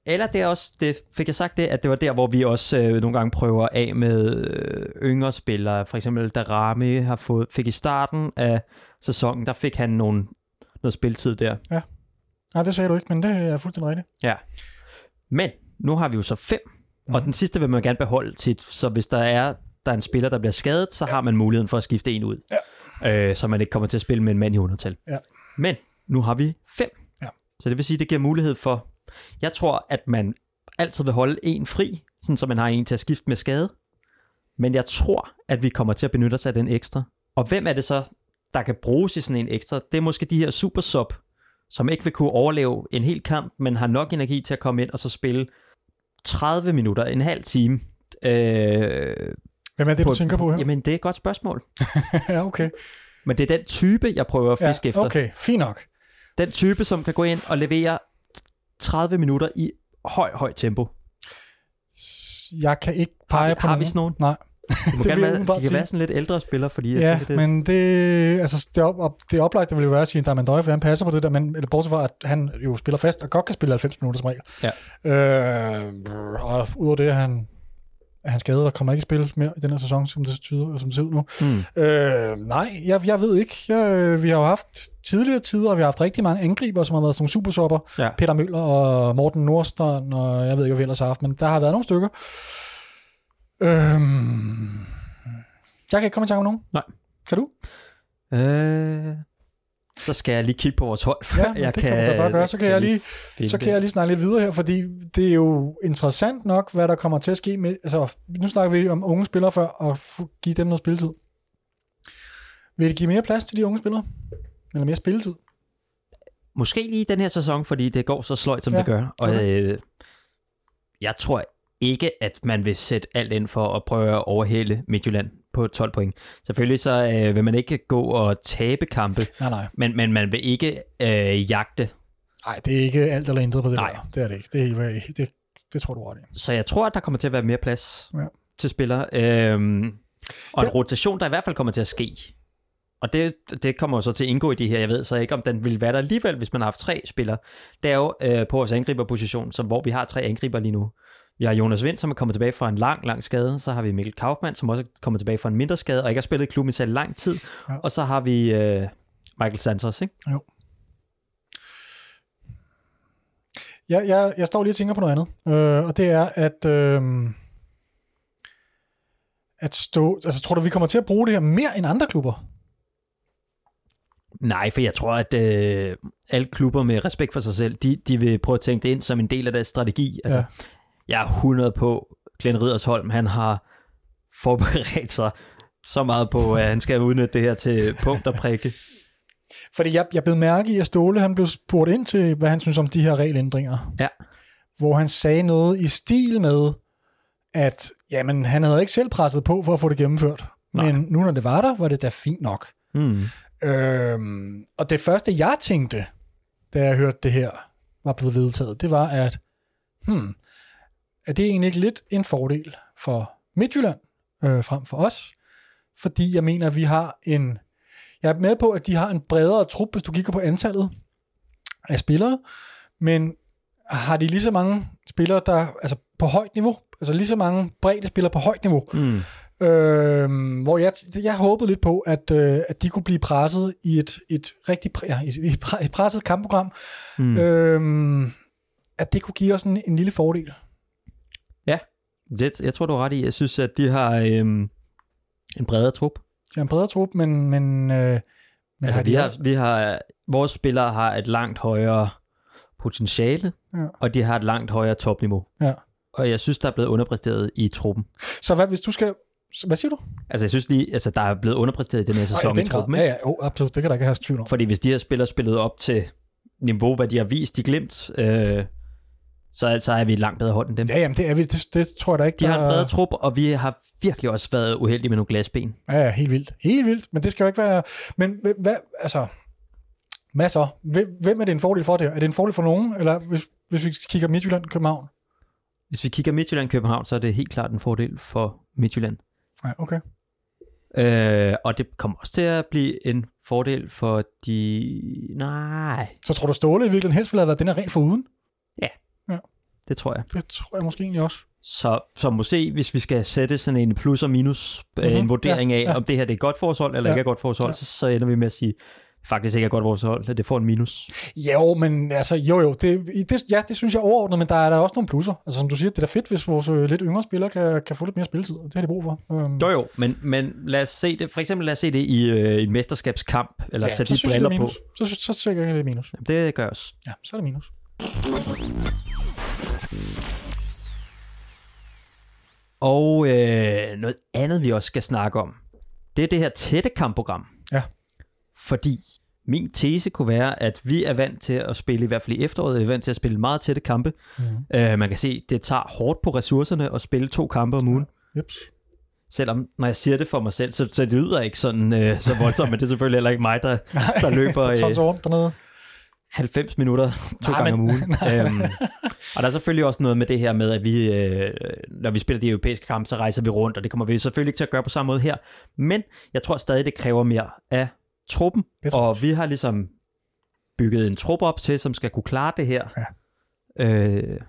eller det er også, det, fik jeg sagt det, at det var der, hvor vi også øh, nogle gange prøver af med øh, yngre spillere. For eksempel, da Rami har fået, fik i starten af sæsonen, der fik han nogle, noget spiltid der. Nej, det sagde du ikke, men det er fuldstændig rigtigt. Ja. Men nu har vi jo så fem, mm. og Mhm. den sidste vil man gerne beholde tit, så hvis der er, der er en spiller, der bliver skadet, så ja. har man muligheden for at skifte en ud, ja. øh, så man ikke kommer til at spille med en mand i undertal. Ja. Men nu har vi fem, Ja. Så det vil sige, det giver mulighed for, jeg tror, at man altid vil holde en fri, sådan så man har en til at skifte med skade, men jeg tror, at vi kommer til at benytte os af den ekstra. Og hvem er det så, der kan bruges i sådan en ekstra, det er måske de her super sub, som ikke vil kunne overleve en hel kamp, men har nok energi til at komme ind og så spille 30 minutter, en halv time. Øh, Hvem er det, på- du tænker på her? jamen, det er et godt spørgsmål. ja, okay. Men det er den type, jeg prøver at fiske ja, efter. Okay, fint nok. Den type, som kan gå ind og levere 30 minutter i høj, høj tempo. Jeg kan ikke pege Har, vi- på har vi nogen. sådan nogen? Nej. Det, må Det gerne være, de kan sige. være sådan lidt ældre spillere, fordi jeg Ja, tænker, det, men det, altså, det, op, det oplagte vil jo være at sige, at Damandøj, for han passer på det der, men eller bortset fra, at han jo spiller fast, og godt kan spille 90 minutter som regel. Ja. Øh, og udover det, han, er han skadet og kommer ikke i spil mere i den her sæson, som det, tyder, som det ser ud nu. hmm. Øh, nej, jeg, jeg ved ikke. Jeg, øh, vi har jo haft tidligere tider, og vi har haft rigtig mange angriber, som har været sådan nogle supersopper. Ja. Peter Møller og Morten Nordstrand, og jeg ved ikke, hvad vi ellers har haft, men der har været nogle stykker. Øhm, jeg kan ikke komme i tanke om nogen. Nej. Kan du? Øh, så skal jeg lige kigge på vores hold. Ja, men det kan du da gøre. Så kan jeg lige- finde Så kan jeg lige snakke lidt videre her, fordi det er jo interessant nok, hvad der kommer til at ske med, altså nu snakker vi om unge spillere før, og give dem noget spilletid. Vil det give mere plads til de unge spillere? Eller mere spilletid? Måske lige den her sæson, fordi det går så sløjt, som Ja, det gør. Og okay. øh, jeg tror ikke, at man vil sætte alt ind for at prøve at overhale Midtjylland på 12 point. Selvfølgelig så øh, vil man ikke gå og tabe kampe, Nej, nej. men, men man vil ikke øh, jagte. Nej, det er ikke alt eller intet på det Nej. der. Det er det ikke. Det, er, det, det, tror du ret i. Så jeg tror, at der kommer til at være mere plads Ja. til spillere. Øhm, og en Ja. rotation, der i hvert fald kommer til at ske. Og det, det kommer jo så til at indgå i det her. Jeg ved så ikke, om den vil være der alligevel, hvis man har haft tre spillere. Det er jo øh, på vores angriberposition, som, hvor vi har tre angriber lige nu. Vi har Jonas Vind, som er kommet tilbage fra en lang, lang skade. Så har vi Mikkel Kaufmann, som også er kommet tilbage fra en mindre skade, og ikke har spillet i klubben i særlig lang tid. Ja. Og så har vi øh, Michael Santos, ikke? Jeg, jeg, jeg står lige og tænker på noget andet, øh, og det er, at, øh, at stå, altså tror du, vi kommer til at bruge det her mere end andre klubber? Nej, for jeg tror, at øh, alle klubber med respekt for sig selv, de, de vil prøve at tænke det ind som en del af deres strategi. Altså, Ja. Jeg er 100 på, Glenn Riddersholm, han har forberedt sig så meget på, at han skal udnytte det her til punkt og prikke. Fordi jeg, jeg blev mærke i, at Ståle han blev spurgt ind til, hvad han synes om de her regelændringer. Ja. Hvor han sagde noget i stil med, at jamen, han havde ikke selv presset på for at få det gennemført. Nej. Men nu når det var der, var det da fint nok. Mm. Øhm, og det første, jeg tænkte, da jeg hørte det her var blevet vedtaget, det var, at hmm, er det egentlig ikke lidt en fordel for Midtjylland øh, frem for os? Fordi jeg mener, at vi har en... Jeg er med på, at de har en bredere trup, hvis du kigger på antallet af spillere, men har de lige så mange spillere, der altså på højt niveau, altså lige så mange bredde spillere på højt niveau, Mm. Øh, hvor jeg, jeg håbede lidt på, at, øh, at de kunne blive presset i et, et rigtig ja, et, et, pre- et presset kampprogram. Mm. Øh, at det kunne give os en, en lille fordel. Det, jeg tror, du har ret i. Jeg synes, at de har øhm, en bredere trup. Er en bredere trup, men... men, øh, men Altså, har vi de har, vi har, vores spillere har et langt højere potentiale, Ja. og de har et langt højere topniveau. Ja. Og jeg synes, der er blevet underpræsteret i truppen. Så hvad, hvis du skal... Hvad siger du? Altså, jeg synes lige, altså, der er blevet underpræsteret i den her sæson i truppen. Ja, ikke? ja, oh, absolut. Det kan der ikke have tvivl om. Fordi hvis de her spillere spillet op til niveau, hvad de har vist i glimt, øh, så, så er vi langt bedre hold end dem. Ja, jamen, det, er vi, det, det tror jeg da ikke. De har en der- bredere trup, og vi har virkelig også været uheldige med nogle glasben. Ja, ja, helt vildt. Helt vildt, men det skal jo ikke være... Men hvad, hvad altså... Hvad så? Hvem, er det en fordel for det? Er det en fordel for nogen? Eller hvis, hvis vi kigger Midtjylland, København? Hvis vi kigger Midtjylland-København, så er det helt klart en fordel for Midtjylland. Ja, okay. Øh, og det kommer også til at blive en fordel for de... Nej, Så tror du, Ståle i virkeligheden helst ville have været den her rent for uden? Det tror jeg. Det tror jeg måske egentlig også. Så, så måske, hvis vi skal sætte sådan en plus og minus, mm-hmm. Mhm, en vurdering ja, af, ja. om det her det er godt forhold eller Ja. ikke er godt forhold, Ja. så, så ender vi med at sige, faktisk ikke er godt forhold, at det får en minus. Jo, men altså, jo jo, det, det, ja, det synes jeg er overordnet, men der er der også nogle plusser. Altså som du siger, det er da fedt, hvis vores øh, lidt yngre spillere kan, kan få lidt mere spilletid. Det har de brug for. Øhm, Jo jo, men, men lad os se det, for eksempel lad os se det i øh, en mesterskabskamp, eller ja, tage så de synes jeg, det briller er på. minus. Så, så, så tænker jeg, det er minus. Det gør jeg også. Ja, så er det minus. Og øh, noget andet, vi også skal snakke om, det er det her tætte kampprogram. Ja. Fordi min tese kunne være, at vi er vant til at spille, i hvert fald i efteråret, vi er vant til at spille meget tætte kampe. Mm. Uh, man kan se, det tager hårdt på ressourcerne at spille to kampe om ugen. Jeps. Selvom, når jeg siger det for mig selv, så, så det lyder ikke sådan uh, så voldsomt, men det er selvfølgelig heller ikke mig, der, der løber der tager øh, så rundt dernede. 90 minutter to Nej, gange men- om ugen. øhm, og der er selvfølgelig også noget med det her med, at vi, øh, når vi spiller de europæiske kampe, så rejser vi rundt, og det kommer vi selvfølgelig ikke til at gøre på samme måde her. Men jeg tror stadig, det kræver mere af truppen, og vi har ligesom bygget en trup op til, som skal kunne klare det her. Ja. Øh,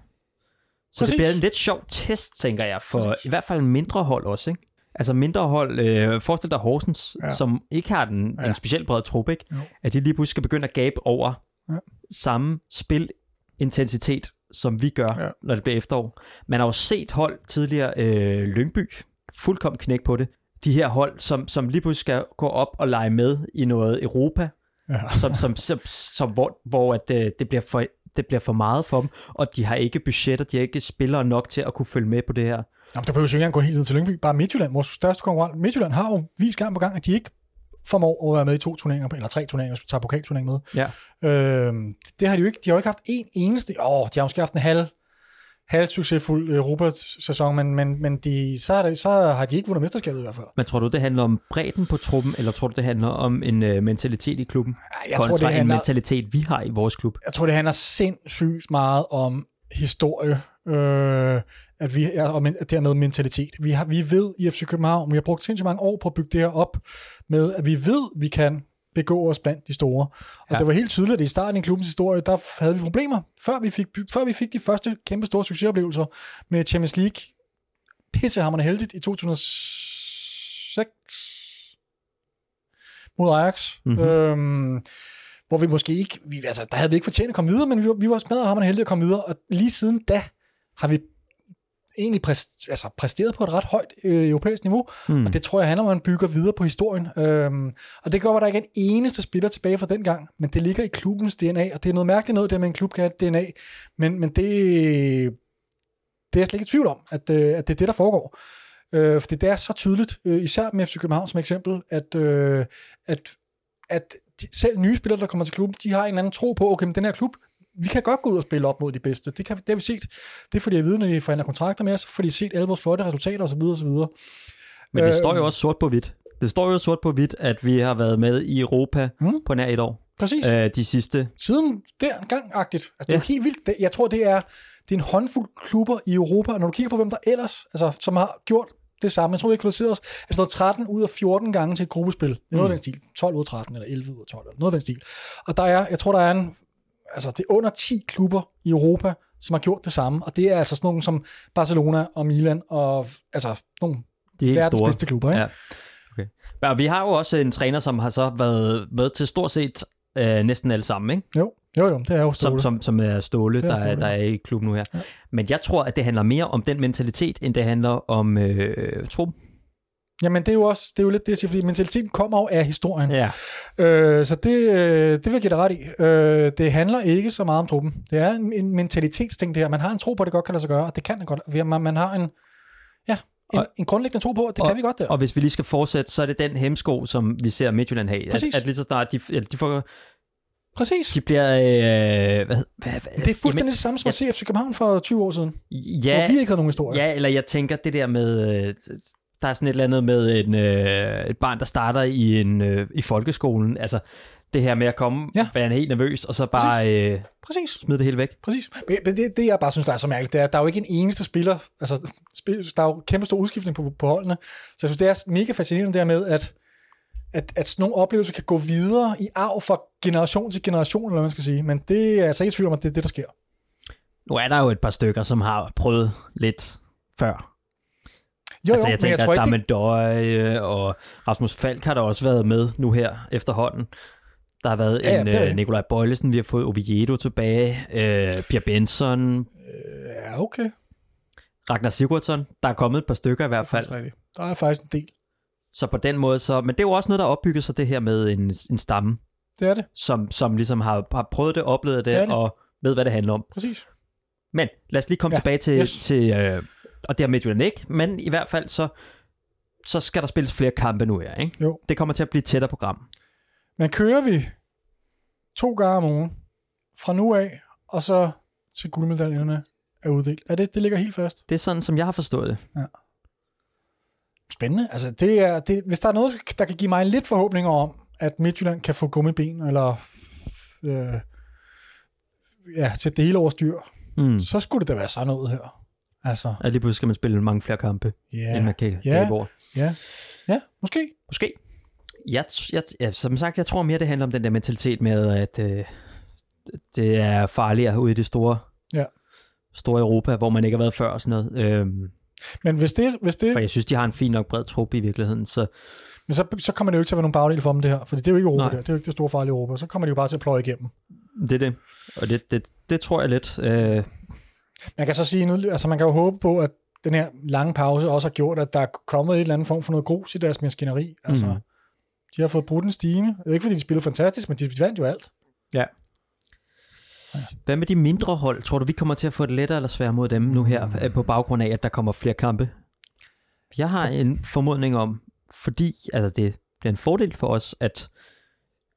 så Præcis. det bliver en lidt sjov test, tænker jeg, for Præcis. i hvert fald mindre hold også, ikke? Altså mindre hold, øh, forestil dig Horsens, ja. Som ikke har den. Ja. en specielt bred trup, ikke? Jo. At de lige pludselig skal begynde at gabe over Ja. samme spilintensitet, som vi gør, ja. Når det bliver efterår. Man har jo set hold tidligere, øh, Lyngby, fuldkommen knæk på det. De her hold, som, som lige pludselig skal gå op og lege med i noget Europa, Ja. som, som, som, som hvor, hvor at, øh, det, bliver for, det bliver for meget for dem, og de har ikke budgetter, de har ikke spillere nok til at kunne følge med på det her. Jamen, der behøver jo ikke engang gå helt ned til Lyngby. Bare Midtjylland, vores største konkurrent. Midtjylland har jo vist gang på gang, at de ikke formår at være med i to turneringer, eller tre turneringer, hvis vi tager pokalturnering med. Ja. Øhm, det har de jo ikke. De har jo ikke haft en eneste... Åh, de har måske haft en halv, halv succesfuld Europa-sæson, men, men, men de, så, er det, så har de ikke vundet mesterskabet i hvert fald. Men tror du, det handler om bredden på truppen, eller tror du, det handler om en øh, mentalitet i klubben? Jeg tror, det en handler, mentalitet, vi har i vores klub. jeg tror, det handler sindssygt meget om historie, øh, at vi er, og men, dermed mentalitet. Vi, har, vi ved i FC København, vi har brugt sindssygt mange år på at bygge det her op, med at vi ved, vi kan begå os blandt de store. Og Ja. det var helt tydeligt, at i starten i klubbens historie, der havde vi problemer, før vi fik, før vi fik de første kæmpe store succesoplevelser med Champions League. Pissehammerende heldigt i 2006 mod Ajax. Mhm. Mm-hmm. Øhm, hvor vi måske ikke, vi, altså, der havde vi ikke fortjent at komme videre, men vi var, vi var smadret hammerende heldige at komme videre, og lige siden da har vi egentlig præst, altså præsteret på et ret højt øh, europæisk niveau, mm. og det tror jeg handler om, at man bygger videre på historien. Øhm, og det gør, at der ikke er en eneste spiller tilbage fra den gang, men det ligger i klubbens DNA, og det er noget mærkeligt noget, det med en klub kan have DNA, men, men det, det er jeg slet ikke i tvivl om, at, øh, at det er det, der foregår. Øh, fordi det er så tydeligt, øh, især med FC København som eksempel, at, øh, at, at de, selv nye spillere, der kommer til klubben, de har en eller anden tro på, okay, men den her klub, vi kan godt gå ud og spille op mod de bedste. Det, kan, det har vi set. Det er fordi, jeg ved, når de forhandler kontrakter med os, fordi de har set alle vores flotte resultater osv. osv. Men det Øh, står jo også sort på hvidt. Det står jo sort på hvidt, at vi har været med i Europa Mm. på nær et år. Præcis. Øh, de sidste. Siden dergang-agtigt. Altså, det er Ja. jo helt vildt. Det- Jeg tror, det er, det er en håndfuld klubber i Europa, og når du kigger på, hvem der ellers, altså, som har gjort det samme. Jeg tror, vi har kvalificeret os altså, noget 13 ud af 14 gange til et gruppespil. Er noget Mm. af den stil. 12 ud af 13, eller 11 ud af 12, eller noget af den stil. Og der er, jeg tror, der er en, altså, det er under 10 klubber i Europa, som har gjort det samme. Og det er altså sådan nogle som Barcelona og Milan, og altså nogle De helt verdens store. bedste klubber. Ikke? Ja. Okay. Og vi har jo også en træner, som har så været med til stort set øh, næsten alle sammen, ikke? Jo, jo, jo, det er jo Som, Ståle. som, som er Ståle, Det er der, er, Ståle, der er i klubben nu her. Ja. Men jeg tror, at det handler mere om den mentalitet, end det handler om øh, truppen. Jamen, det er jo også det er jo lidt det, jeg siger, fordi mentaliteten kommer jo af historien. Ja. Øh, så det, øh, det vil jeg give dig ret i. Øh, det handler ikke så meget om truppen. Det er en, en mentalitetsting det her. Man har en tro på, at det godt kan lade sig gøre, og det kan det godt. Man, man har en, ja, en, Og- en grundlæggende tro på, at det og- kan vi godt der. Og hvis vi lige skal fortsætte, så er det den hemsko, som vi ser Midtjylland have. At, Præcis. at lige så snart de, de, får, Præcis. de bliver... Øh, hvad, hvad, hvad, Det er fuldstændig det samme som at se FC København for 20 år siden, Jamen, hvor ja, vi ikke havde nogen historie. ja, eller jeg tænker det der med... Der er sådan et eller andet med en, øh, et barn, der starter i en øh, i folkeskolen. Altså det her med at komme, Ja. være helt nervøs, og så bare øh, Præcis. smide det hele væk. Præcis. Men det, det, jeg bare synes, der er så mærkeligt, det er, at der er jo ikke en eneste spiller, altså spil, der er jo kæmpe stor udskiftning på, på holdene, så jeg synes, det er mega fascinerende der med, at, at, at sådan nogle oplevelser kan gå videre i arv fra generation til generation, eller hvad man skal sige. Men det er altså ikke tvivl om, at det er det, der sker. Nu er der jo et par stykker, som har prøvet lidt før. Jo, altså jo, jeg tænker, men jeg tror at det, Damendøje og Rasmus Falk har der også været med nu her efterhånden. Der har været Ja, ja, ja, en det er øh, det. Nikolaj Bøjlesen, vi har fået Oviedo tilbage, øh, Pierre Benson, Ja, okay. Ragnar Sigurdsson. Der er kommet et par stykker i hvert fald. Faktisk rigtigt. Der er faktisk en del. Så på den måde, så, men det er jo også noget, der opbygger sig det her med en, en stamme, Det er det. som, som ligesom har, har prøvet det, oplevet det, Det er det. og ved, hvad det handler om. Præcis. Men lad os lige komme Ja, ja, tilbage til, yes. til øh, og det har Midtjylland ikke, men i hvert fald så, så skal der spilles flere kampe nu her, ikke? Jo. Det kommer til at blive et tættere program. Men kører vi to gange om ugen fra nu af, og så til guldmedaljerne er uddelt. Er det, det ligger helt fast? Det er sådan, som jeg har forstået det. Spændende. Altså, det er, det, hvis der er noget, der kan give mig lidt forhåbninger om, at Midtjylland kan få gummiben, eller øh, ja, sætte det hele over styr, Mm. så skulle det da være sådan noget her. Altså, Ja, lige pludselig skal man spille mange flere kampe, ja, end man kan Ja. ja. over. ja, ja, måske. Måske. Jeg, jeg, ja, som sagt, jeg tror mere, det handler om den der mentalitet med, at øh, det er farligere ude i det store, Ja. store Europa, hvor man ikke har været før og sådan noget. Øhm, Men hvis det, hvis det for jeg synes, de har en fin nok bred trup i virkeligheden. Så men så, så kommer det jo ikke til at være nogen bagdel for dem, det her. For det er jo ikke Europa, Nej. der. det er jo ikke det store farlige Europa. Så kommer de jo bare til at pløje igennem. det er det. Og det, det, det tror jeg lidt. Øh, Man kan så sige, nu, altså man kan jo håbe på, at den her lange pause også har gjort, at der er kommet et eller andet form for noget grus i deres maskineri. Altså, Mhm. de har fået brudt en stime. Ikke fordi de spillede fantastisk, men de vandt jo alt. hvad med de mindre hold? Tror du, vi kommer til at få det lettere eller sværere mod dem nu her, øh, på baggrund af, at der kommer flere kampe? Jeg har en formodning om, fordi altså det bliver en fordel for os, at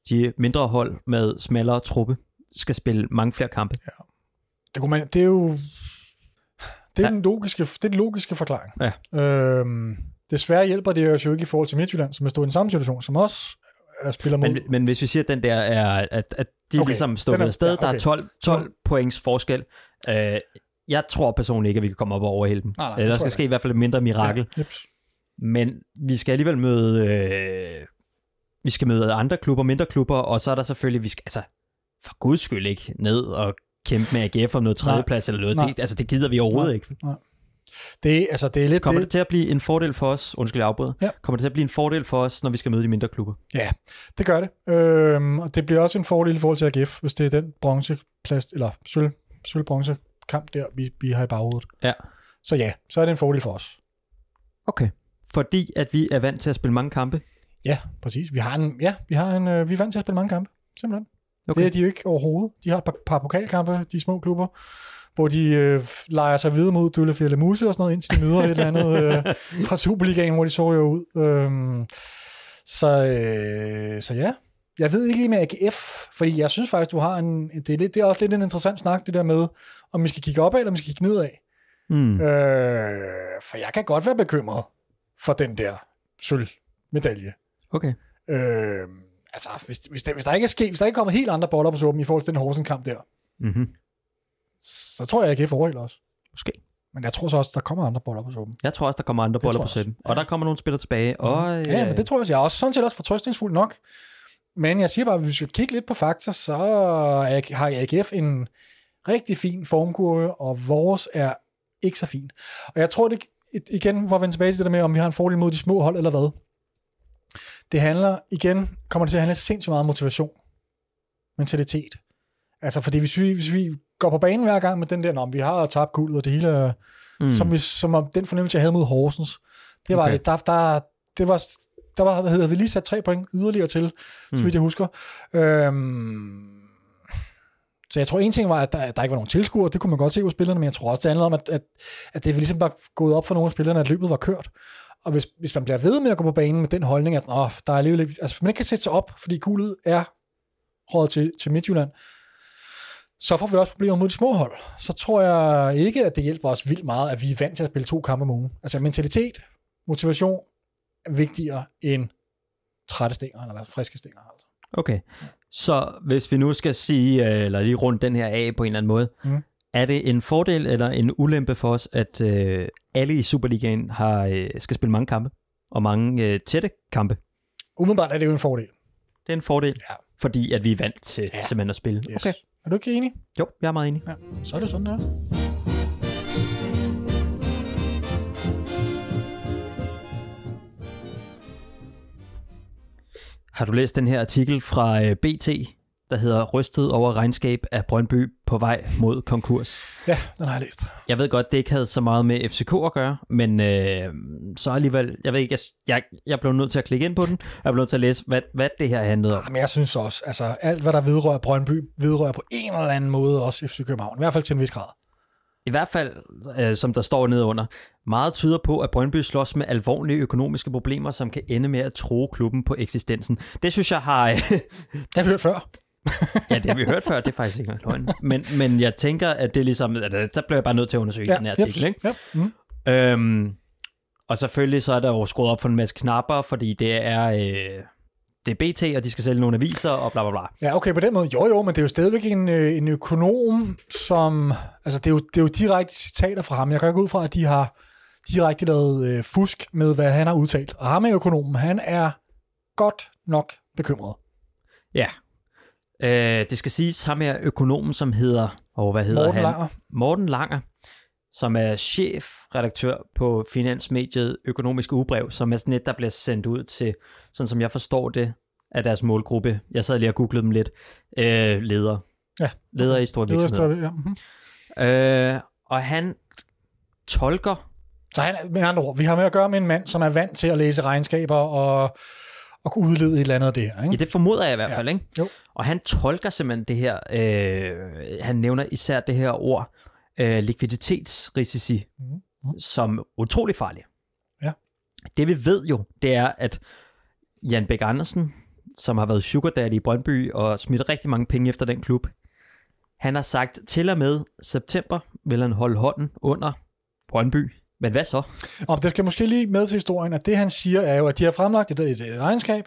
de mindre hold med smallere truppe skal spille mange flere kampe. Det, kunne man, det er jo det er, Ja. den logiske, det er den logiske forklaring. Ja. Øhm, desværre hjælper det os jo ikke i forhold til Midtjylland, som er stået i den samme situation, som er spiller mod. Men, men hvis vi siger, at den der er, at, at de Okay, ligesom den stået er- afsted, ja, okay. der er 12, 12 points forskel. Øh, jeg tror personligt ikke, at vi kan komme op og overhælde dem. Nej, nej, Øh, der skal ske i hvert fald et mindre mirakel. Ja, jeps. Men vi skal alligevel møde, øh, vi skal møde andre klubber, mindre klubber, og så er der selvfølgelig, vi skal, altså, for guds skyld ikke ned og kæmpe med AGF om noget tredjeplads eller noget. Nej. Det, altså, det gider vi overhovedet Nej. ikke. det, altså, det er lidt Kommer det, det til at blive en fordel for os, undskyld jeg afbryder, Ja. kommer det til at blive en fordel for os, når vi skal møde de mindre klubber? Det gør det. Øhm, og det bliver også en fordel i forhold til AGF, hvis det er den bronzeplads, eller sølv, sølv kamp der, vi, vi har i baghovedet. Ja. Så ja, så er det en fordel for os. Okay. Fordi at vi er vant til at spille mange kampe. Ja, præcis. Vi har en, ja, vi har en, øh, vi er vant til at spille mange kampe. Simpelthen. Okay. Det er de jo ikke overhovedet. De har et par, par pokalkampe, de små klubber, hvor de øh, leger sig videre mod Døllefjælde Muse og sådan noget, indtil de møder et eller andet øh, fra Superligaen, hvor de så jo ud. Øhm, så, øh, så ja, jeg ved ikke lige med AGF, fordi jeg synes faktisk, du har en, det er, lidt, det er også lidt en interessant snak, det der med, om vi skal kigge opad, eller om vi skal kigge nedad. Mm. Øh, for jeg kan godt være bekymret for den der sølvmedalje. Okay. Øh, altså, hvis, hvis, der, hvis, der ikke er sket, hvis der ikke er kommet helt andre boller på suppen i forhold til den Horsen-kamp der, Mm-hmm. så tror jeg, at AGF overhælder også. Måske. Men jeg tror så også, der kommer andre boller på suppen. Jeg tror også, der kommer andre boller tror på sætten. Og Ja. der kommer nogle spillere tilbage. Og, øh, Ja, men det tror jeg også. Jeg er også sådan set også fortrøstningsfuld nok. Men jeg siger bare, at hvis vi skal kigge lidt på fakta, så har AGF en rigtig fin formkurve, og vores er ikke så fin. Og jeg tror det, igen, for at vende tilbage til det der med, om vi har en fordel mod de små hold eller hvad. Det handler, igen, kommer det til at handle sindssygt meget om motivation. Mentalitet. Altså, fordi hvis vi, hvis vi går på banen hver gang med den der, når vi har tabt guld, og det hele mm. mm. som, vi, som om den fornemmelse, jeg havde mod Horsens. Det var Okay. det. Der, der, det var, der var, hvad hedder, vi lige sat tre point yderligere til, mm. så vidt jeg husker. Øhm, så jeg tror, en ting var, at der, der ikke var nogen tilskuere, det kunne man godt se hos spillerne, men jeg tror også, det handlede om, at, at, at det var ligesom bare gået op for nogle af spillerne, at løbet var kørt. Og hvis, hvis man bliver ved med at gå på banen med den holdning, at Åh, der er alligevel ikke, altså, man ikke kan sætte sig op, fordi guldet er rådet til, til Midtjylland, så får vi også problemer mod de små hold. Så tror jeg ikke, at det hjælper os vildt meget, at vi er vant til at spille to kampe om ugen. Altså mentalitet, motivation er vigtigere end trætte stænger, eller friske stænger. Altså. Okay. Så hvis vi nu skal sige, øh, eller lige rundt den her af på en eller anden måde, Mm. Er det en fordel eller en ulempe for os, at øh, alle i Superligaen har, øh, skal spille mange kampe, og mange øh, tætte kampe? Umiddelbart er det jo en fordel. Det er en fordel, Ja. fordi at vi er vant til Ja. simpelthen at spille. Yes. Okay. Er du ikke enig? Jo, jeg er meget enig. Ja. Så er det sådan, der. Har du læst den her artikel fra øh, BT, der hedder Rystet over regnskab af Brøndby på vej mod konkurs? Ja, den har jeg læst. Jeg ved godt, det ikke havde så meget med FCK at gøre, men øh, så alligevel, jeg ved ikke, jeg, jeg, jeg blev nødt til at klikke ind på den, jeg blev nødt til at læse, hvad, hvad det her handlede om. Men jeg synes også, altså alt hvad der vedrører Brøndby, vedrører på en eller anden måde også FC København. I hvert fald til en vis grad. i hvert fald, øh, som der står nede under, meget tyder på, at Brøndby slås med alvorlige økonomiske problemer, som kan ende med at tro klubben på eksistensen. Det synes jeg har... Øh, Det har vi hørt før. ja, det har vi hørt før, det er faktisk ikke løgn. Men, men jeg tænker, at det er ligesom... At, øh, der bliver jeg bare nødt til at undersøge ja, den her artikel, yep, ikke? Ja. Mm. Øhm, og selvfølgelig så er der jo skruet op for en masse knapper, fordi det er... Øh, det er BT, og de skal sælge nogle aviser, og bla bla bla. Ja, okay, på den måde, jo jo, men det er jo stadigvæk en, øh, en økonom, som, altså det er, jo, det er jo direkte citater fra ham. Jeg kan ikke ud fra, at de har direkte lavet øh, fusk med, hvad han har udtalt. Og ham er økonomen, han er godt nok bekymret. Ja. Øh, det skal siges, ham er økonomen, som hedder... Og hvad hedder Morten han? Langer. Morten Langer, som er chefredaktør på finansmediet Økonomisk Ugebrev, som er sådan et, der bliver sendt ud til, sådan som jeg forstår det, af deres målgruppe. Jeg sad lige og googlede dem lidt. Øh, leder. Ja. Leder i store er virksomheder. stadig- ja. mhm. Øh, og han tolker... Så han, med andre ord, vi har med at gøre med en mand, som er vant til at læse regnskaber og, og kunne udlede et eller andet af det her. Ja, Ikke? det formoder jeg i hvert Ja. fald, ikke? Jo. Og han tolker simpelthen det her... Øh, han nævner især det her ord, øh, likviditetsrisici, Mhm. som utrolig farligt. Ja. Det vi ved jo, det er, at Jan Bæk Andersen, som har været sugar daddy i Brøndby og smidt rigtig mange penge efter den klub, han har sagt, til og med september vil han holde hånden under Brøndby. Men hvad så? Og det skal måske lige med til historien, at det han siger er jo, at de har fremlagt et, et, et regnskab,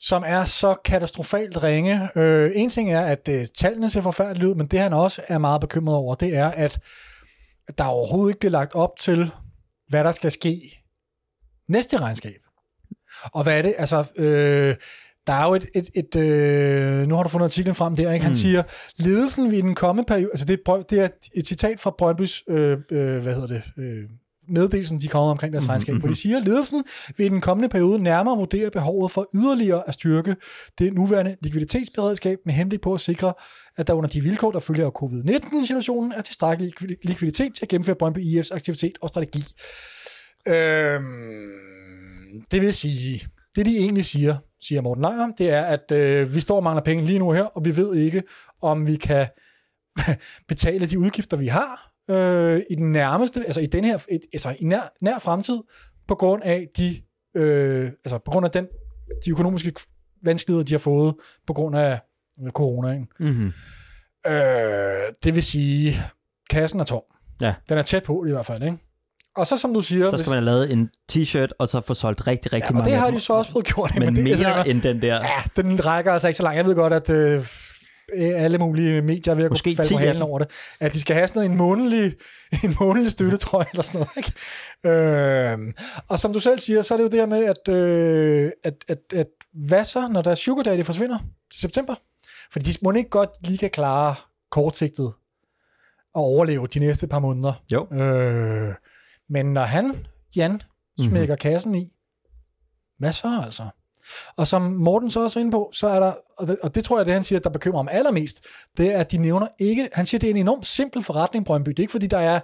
som er så katastrofalt ringe. Øh, en ting er, at øh, tallene ser forfærdeligt ud, men det han også er meget bekymret over, det er, at der overhovedet ikke bliver lagt op til, hvad der skal ske næste regnskab. Og hvad er det? Altså, øh, der er jo et, et, et øh, nu har du fundet artiklen frem der, ikke? Han Mm. siger, ledelsen ved den kommende periode, altså det er, det er et citat fra Brøndbys, øh, øh, hvad hedder det, øh, meddelelsen, de kommer omkring deres Mhm, regnskab, hvor mhm. de siger, at ledelsen vil i den kommende periode nærmere vurdere behovet for yderligere at styrke det nuværende likviditetsberedskab med henblik på at sikre, at der under de vilkår, der følger af covid-19-situationen, er tilstrækkelig likvid- likviditet til at gennemføre Brøndby IF's aktivitet og strategi. Øhm, det vil sige, det de egentlig siger, siger Morten Langer, det er, at øh, vi står og mangler penge lige nu her, og vi ved ikke, om vi kan betale de udgifter, vi har øh, i den nærmeste, altså i den her, et, altså i nær, nær fremtid, på grund af de, øh, altså på grund af den, de økonomiske vanskeligheder, de har fået på grund af coronaen. Mm-hmm. Øh, det vil sige, kassen er tom. Ja. Den er tæt på i hvert fald, ikke? Og så som du siger, Så skal man have lavet en t-shirt, og så få solgt rigtig, rigtig ja, og mange det har de så også fået gjort. Men det, mere end den der. Ja, den rækker altså ikke så langt. Jeg ved godt, at øh, alle mulige medier er ved at Måske falde 10 på halen over det. At de skal have sådan en månedlig, en månedlig støtte, tror jeg, eller sådan noget. Ikke? Øh, og som du selv siger, så er det jo det her med, at, øh, at, at, at hvad så, når der Sugar Daddy forsvinder til september? Fordi de må ikke godt lige kan klare kortsigtet at overleve de næste par måneder. Jo. Øh, men når han, Jan, smækker mm-hmm. kassen i, hvad så altså? Og som Morten så også er inde på, så er der, og det, og det tror jeg, det han siger, der bekymrer ham allermest, det er, at de nævner ikke, han siger, det er en enormt simpel forretning, Brøndby. Det er ikke, fordi der er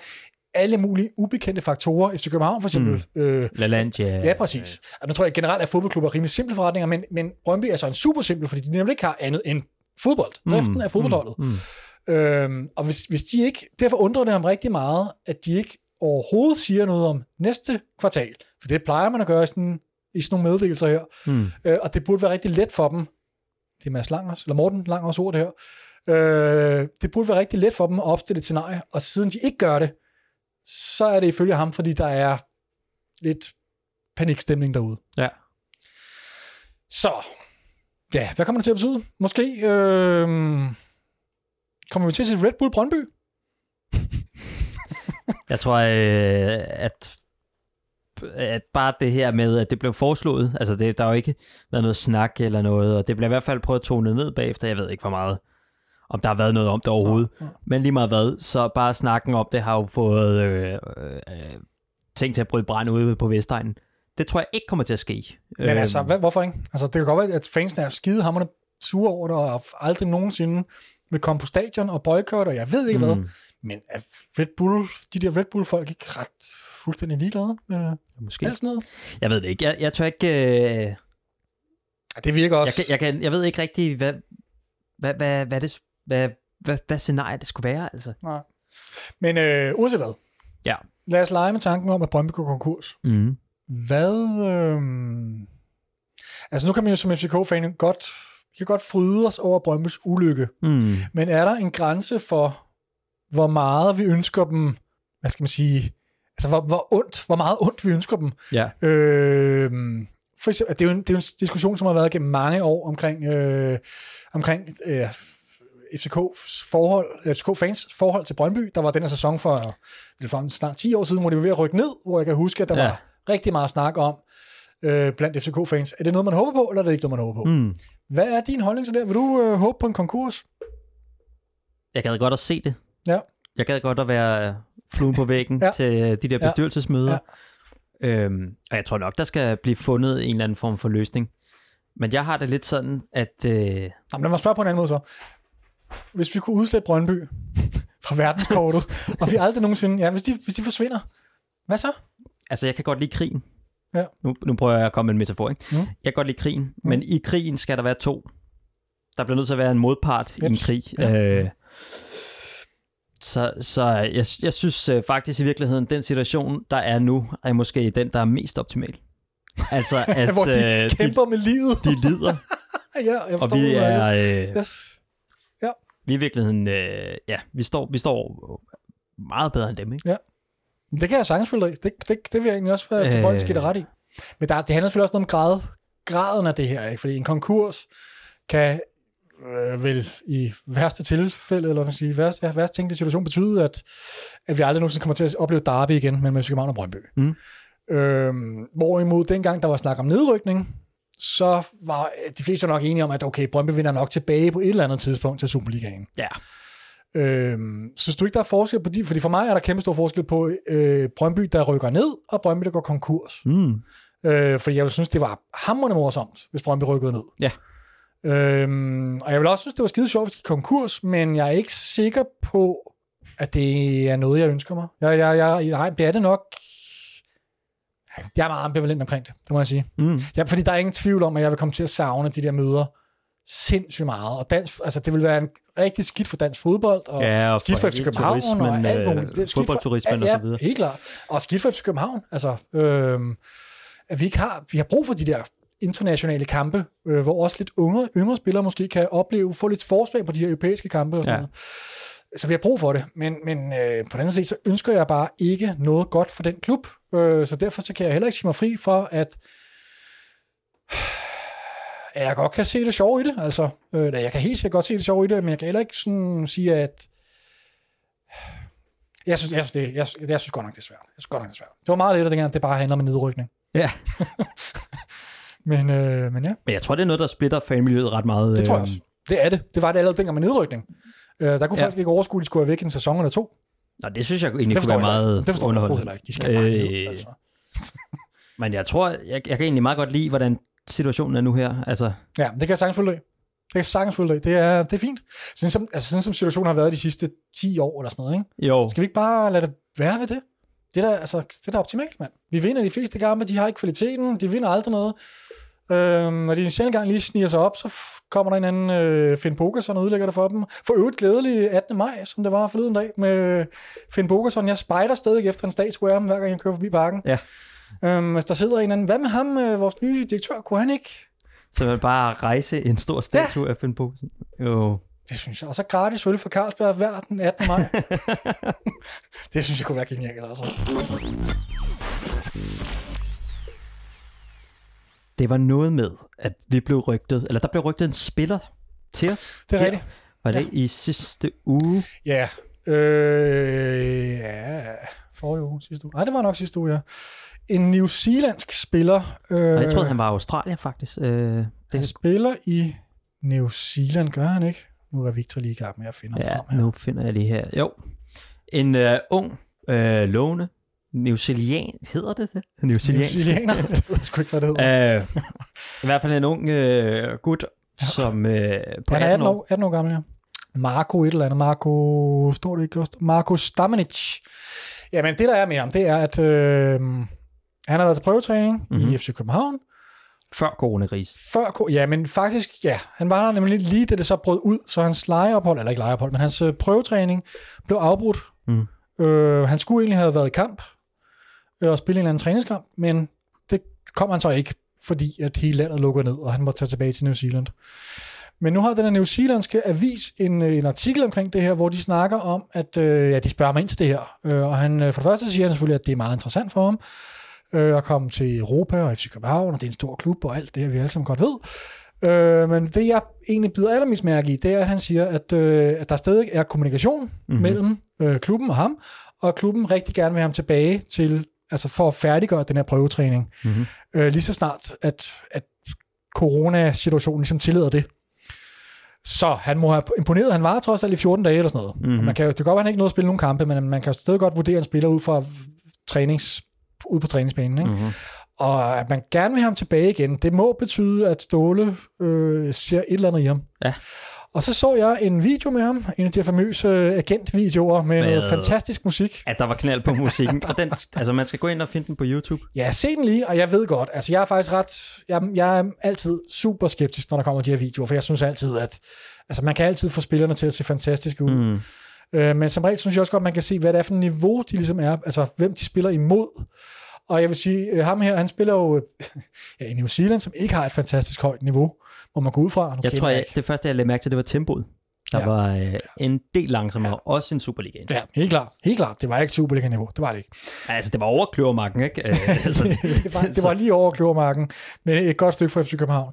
alle mulige ubekendte faktorer. FC København for eksempel. Mm. Øh, LaLandia. ja, præcis. Og nu tror jeg generelt, at fodboldklubber er rimelig simple forretninger, men, men Brøndby er så en super simpel, fordi de nemlig ikke har andet end fodbold. Driften mm. af fodboldholdet. Mm. Mm. Øhm, og hvis, hvis de ikke, derfor undrer det ham rigtig meget, at de ikke overhovedet siger noget om næste kvartal. For det plejer man at gøre i sådan, i sådan nogle meddelelser her. Mm. Øh, og det burde være rigtig let for dem. Det er Mads Langers, eller Morten Langers ord det her. Øh, det burde være rigtig let for dem at opstille et scenarie, og siden de ikke gør det, så er det ifølge ham, fordi der er lidt panikstemning derude. Ja. Så, ja, hvad kommer det til at betyde? Måske øh, kommer vi til at se Red Bull Brøndby? Jeg tror, øh, at, at bare det her med, at det blev foreslået, altså det, der har jo ikke været noget snak eller noget, og det blev i hvert fald prøvet at tone ned bagefter, jeg ved ikke hvor meget, om der har været noget om det overhovedet. Ja, ja. Men lige meget hvad, så bare snakken om det har jo fået øh, øh, ting til at bryde brand ude på Vestegnen. Det tror jeg ikke kommer til at ske. Men Øhm, altså, hvad, hvorfor ikke? Altså, det kan godt være, at fansene er skide hammerne sure over det, og aldrig nogensinde vil komme på stadion og boykotte, og jeg ved ikke mm. hvad. Men er Red Bull, de der Red Bull-folk ikke ret fuldstændig ligeglade med Måske. alt sådan noget? Jeg ved det ikke. Jeg, jeg tør ikke... Øh, Ja, det virker jeg, også... kan, jeg, kan, jeg ved ikke rigtig, hvad, hvad, hvad, hvad, det, hvad, hvad, hvad scenariet det skulle være, altså. Nej. Men øh, uanset hvad, Ja. lad os lege med tanken om, at Brøndby går konkurs. Mm. Hvad... Øh... Altså nu kan man jo som FCK-fan godt, vi kan godt fryde os over Brøndbys ulykke. Mm. Men er der en grænse for, hvor meget vi ønsker dem, hvad skal man sige, altså hvor, hvor ondt, hvor meget ondt vi ønsker dem? Ja. Øh, for eksempel, det, er jo en, det er jo en diskussion, som har været gennem mange år omkring, øh, omkring øh, FCK's forhold, FCK-fans forhold til Brøndby. Der var den her sæson for, det for snart 10 år siden, hvor de var ved at rykke ned, hvor jeg kan huske, at der Ja. var rigtig meget snak om øh, blandt FCK-fans. Er det noget, man håber på, eller er det ikke noget, man håber på? Mm. Hvad er din holdning til det? Vil du øh, håbe på en konkurs? Jeg gad godt at se det. Ja. Jeg gad godt at være fluen på væggen Ja. til øh, de der bestyrelsesmøder. Ja. Øhm, og jeg tror nok, der skal blive fundet en eller anden form for løsning. Men jeg har det lidt sådan, at... Øh, Jamen, lad mig spørge på en anden måde så. Hvis vi kunne udslette Brøndby fra verdenskortet, og vi aldrig nogensinde, ja, hvis de, hvis de forsvinder, hvad så? altså, jeg kan godt lide krigen. Ja. Nu, nu prøver jeg at komme med en metafor, ikke? Mm. Jeg kan godt lide krigen, mm. men i krigen skal der være to. Der bliver nødt til at være en modpart i en krig. Ja. Øh, så så jeg, jeg synes øh, faktisk i virkeligheden, den situation, der er nu, er måske den, der er mest optimal. Altså, at Hvor de øh, kæmper med livet. de, de lider, ja, jeg og forstår vi udmærket. er... Øh, Yes. vi er i virkeligheden... Øh, ja, vi står, vi står meget bedre end dem, ikke? Det kan jeg sagtens følge dig det, det, det vil jeg egentlig også være Øh. til give dig ret i. Men der, det handler selvfølgelig også om grad, graden af det her, ikke? fordi en konkurs kan øh, vel i værste tilfælde, eller man sige, værste, ja, værste tænkelige situation, betyde, at, at vi aldrig nogensinde kommer til at opleve derby igen mellem FC København og Brøndby. Mm. Øhm, hvorimod dengang der var snak om nedrykning, så var de fleste nok enige om, at okay, Brøndby vinder nok tilbage på et eller andet tidspunkt til Superligaen. Ja. Øhm, synes du ikke, der er forskel på de? Fordi for mig er der kæmpe stor forskel på øh, Brøndby, der rykker ned, og Brøndby, der går konkurs. Mm. Øh, fordi jeg vil synes, det var hammerende morsomt, hvis Brøndby rykkede ned. Ja. Øhm, og jeg vil også synes, det var skide sjovt, hvis de konkurs, men jeg er ikke sikker på, at det er noget, jeg ønsker mig. Jeg, jeg, jeg, nej, det er det nok. Jeg er meget ambivalent omkring det, det må jeg sige. Mm. Ja, fordi der er ingen tvivl om, at jeg vil komme til at savne de der møder sindssygt meget. Og dansk, altså, det vil være en rigtig skidt for dansk fodbold, og Ja, og skidt for FC København, og alt øh, muligt. Det for- fodboldturismen og ja, så videre. helt klart. Og skidt for FC København. Altså, øhm, at vi ikke har, vi har brug for de der internationale kampe, øh, hvor også lidt yngre, yngre spillere måske kan opleve, få lidt forsvag på de her europæiske kampe og sådan Ja. noget. Så vi har brug for det, men, men øh, på den anden side, så ønsker jeg bare ikke noget godt for den klub, øh, så derfor så kan jeg heller ikke sige mig fri for, at at jeg godt kan se det sjove i det, altså, øh, jeg kan helt sikkert godt se det sjove i det, men jeg kan heller ikke sådan sige, at jeg synes, jeg synes, det, jeg, jeg synes godt nok, det er svært. Jeg synes godt nok, det er svært. Det var meget let, at dengang, det bare handler om en nedrykning. Ja. Men, øh, men ja, Men jeg tror, det er noget, der splitter fanmiljøet ret meget. det tror jeg øhm, også. Det er det. Det var det allerede dengang med nedrykning. Øh, der kunne Ja. folk ikke overskue, at de skulle være væk en sæson eller to. Nå, det synes jeg egentlig Det kunne være forstår meget. Det forstår jeg underholdende. heller ikke. De skal bare ned, Øh, altså. Men jeg tror, jeg, jeg kan egentlig meget godt lide, hvordan situationen er nu her. Altså, Ja, det kan jeg sagtens følge. Det kan jeg sagtens følge. Det er, det er fint. Sådan som, altså, sådan som situationen har været de sidste 10 år eller sådan noget, ikke? jo, Skal vi ikke bare lade det være ved det? Det er da, altså, det er da optimalt, mand. Vi vinder de fleste kampe, de har ikke kvaliteten, de vinder aldrig noget. Øhm, når de en sjældent gang lige sniger sig op, så kommer der en anden øh, Finn Bogerson og udlægger det for dem. For øvrigt glædelig 18. maj, som det var forleden dag med Finn Bogerson. Jeg spejder stadig efter en statsquare, hver gang jeg kører forbi parken. Ja. Øhm, hvis der sidder en anden, hvad med ham, øh, vores nye direktør, kunne han ikke? så vil bare rejse en stor statue af Finn Poulsen. Jo. Det synes jeg. Og så gratis øl for Carlsberg hver den 18. maj. det synes jeg kunne være genialt, altså. Det var noget med, at vi blev rygtet, eller der blev rygtet en spiller til os. Det er her. rigtigt. Var det i sidste uge? Ja. Øh, ja, forrige uge, sidste uge. Nej, det var nok sidste uge, ja. En New Zealandsk spiller. Øh, jeg troede, han var Australien faktisk. Øh, han det, spiller i New Zealand, gør han ikke? Nu er Victor lige i gang med at finde ham ja, frem her. nu finder jeg lige her. Jo. En uh, ung, uh, lovende, New Zealand, hedder det det? New New Zealand. Zealander. det ved jeg sgu ikke, hvad det hedder. Uh, I hvert fald en ung uh, gut, som uh, på han er 18 18 år, år, 18 år gammel, ja. Marco et eller andet. Marco, står det ikke? Marco Stamenic. Jamen, det der er med ham, det er, at øh, han har været til prøvetræning Mhm. mm-hmm. i FC København. før coronakris. Før, ja, men faktisk, ja, han var der nemlig lige, da det så brød ud, så hans lejeophold, eller ikke lejeophold, men hans øh, prøvetræning blev afbrudt. Mm. Øh, han skulle egentlig have været i kamp øh, og spille en eller anden træningskamp, men det kom han så ikke, fordi at hele landet lukkede ned, og han måtte tage tilbage til New Zealand. Men nu har den her New Zealandske avis en, en artikel omkring det her, hvor de snakker om, at øh, ja, de spørger mig ind til det her. Øh, og han, øh, for det første siger han selvfølgelig, at det er meget interessant for ham øh, at komme til Europa og FC København, og det er en stor klub og alt det her, vi alle sammen godt ved. Øh, men det, jeg egentlig bider allermest mærke i, det er, at han siger, at, øh, at der stadig er kommunikation mm-hmm. mellem øh, klubben og ham, og klubben rigtig gerne vil have ham tilbage til, altså for at færdiggøre den her prøvetræning. Mm-hmm. Øh, lige så snart, at, at coronasituationen ligesom tillader det. Så han må have imponeret. Han var trods alt i 14 dage eller sådan noget. Mm-hmm. man kan, det kan godt være, at han ikke nåede at spille nogen kampe, men man kan jo stadig godt vurdere en spiller ud fra trænings, ud på træningsbanen. Ikke? Mm-hmm. Og at man gerne vil have ham tilbage igen, det må betyde, at Ståle øh, ser et eller andet i ham. Ja. Og så så jeg en video med ham, en af de her famøse agentvideoer med, med noget fantastisk musik. At der var knald på musikken. og den, altså man skal gå ind og finde den på YouTube. Ja, se den lige, og jeg ved godt, altså jeg er faktisk ret, jeg, jeg er altid super skeptisk, når der kommer de her videoer, for jeg synes altid, at altså man kan altid få spillerne til at se fantastisk ud. Mm. Øh, men som regel synes jeg også godt, man kan se, hvad det er for et niveau, de ligesom er, altså hvem de spiller imod. Og jeg vil sige, øh, ham her, han spiller jo ja, i New Zealand, som ikke har et fantastisk højt niveau, hvor man går ud fra. Jeg tror, jeg, det første, jeg lagde mærke til, det var tempoet. Der ja. var øh, en del langsommere, ja. også en Superliga. Ja, helt klart. Helt klart. Det var ikke Superliga-niveau. Det var det ikke. Altså, det var over kløvermarken, ikke? Øh, altså, det, var, det var lige over kløvermarken, men et godt stykke fra FC København.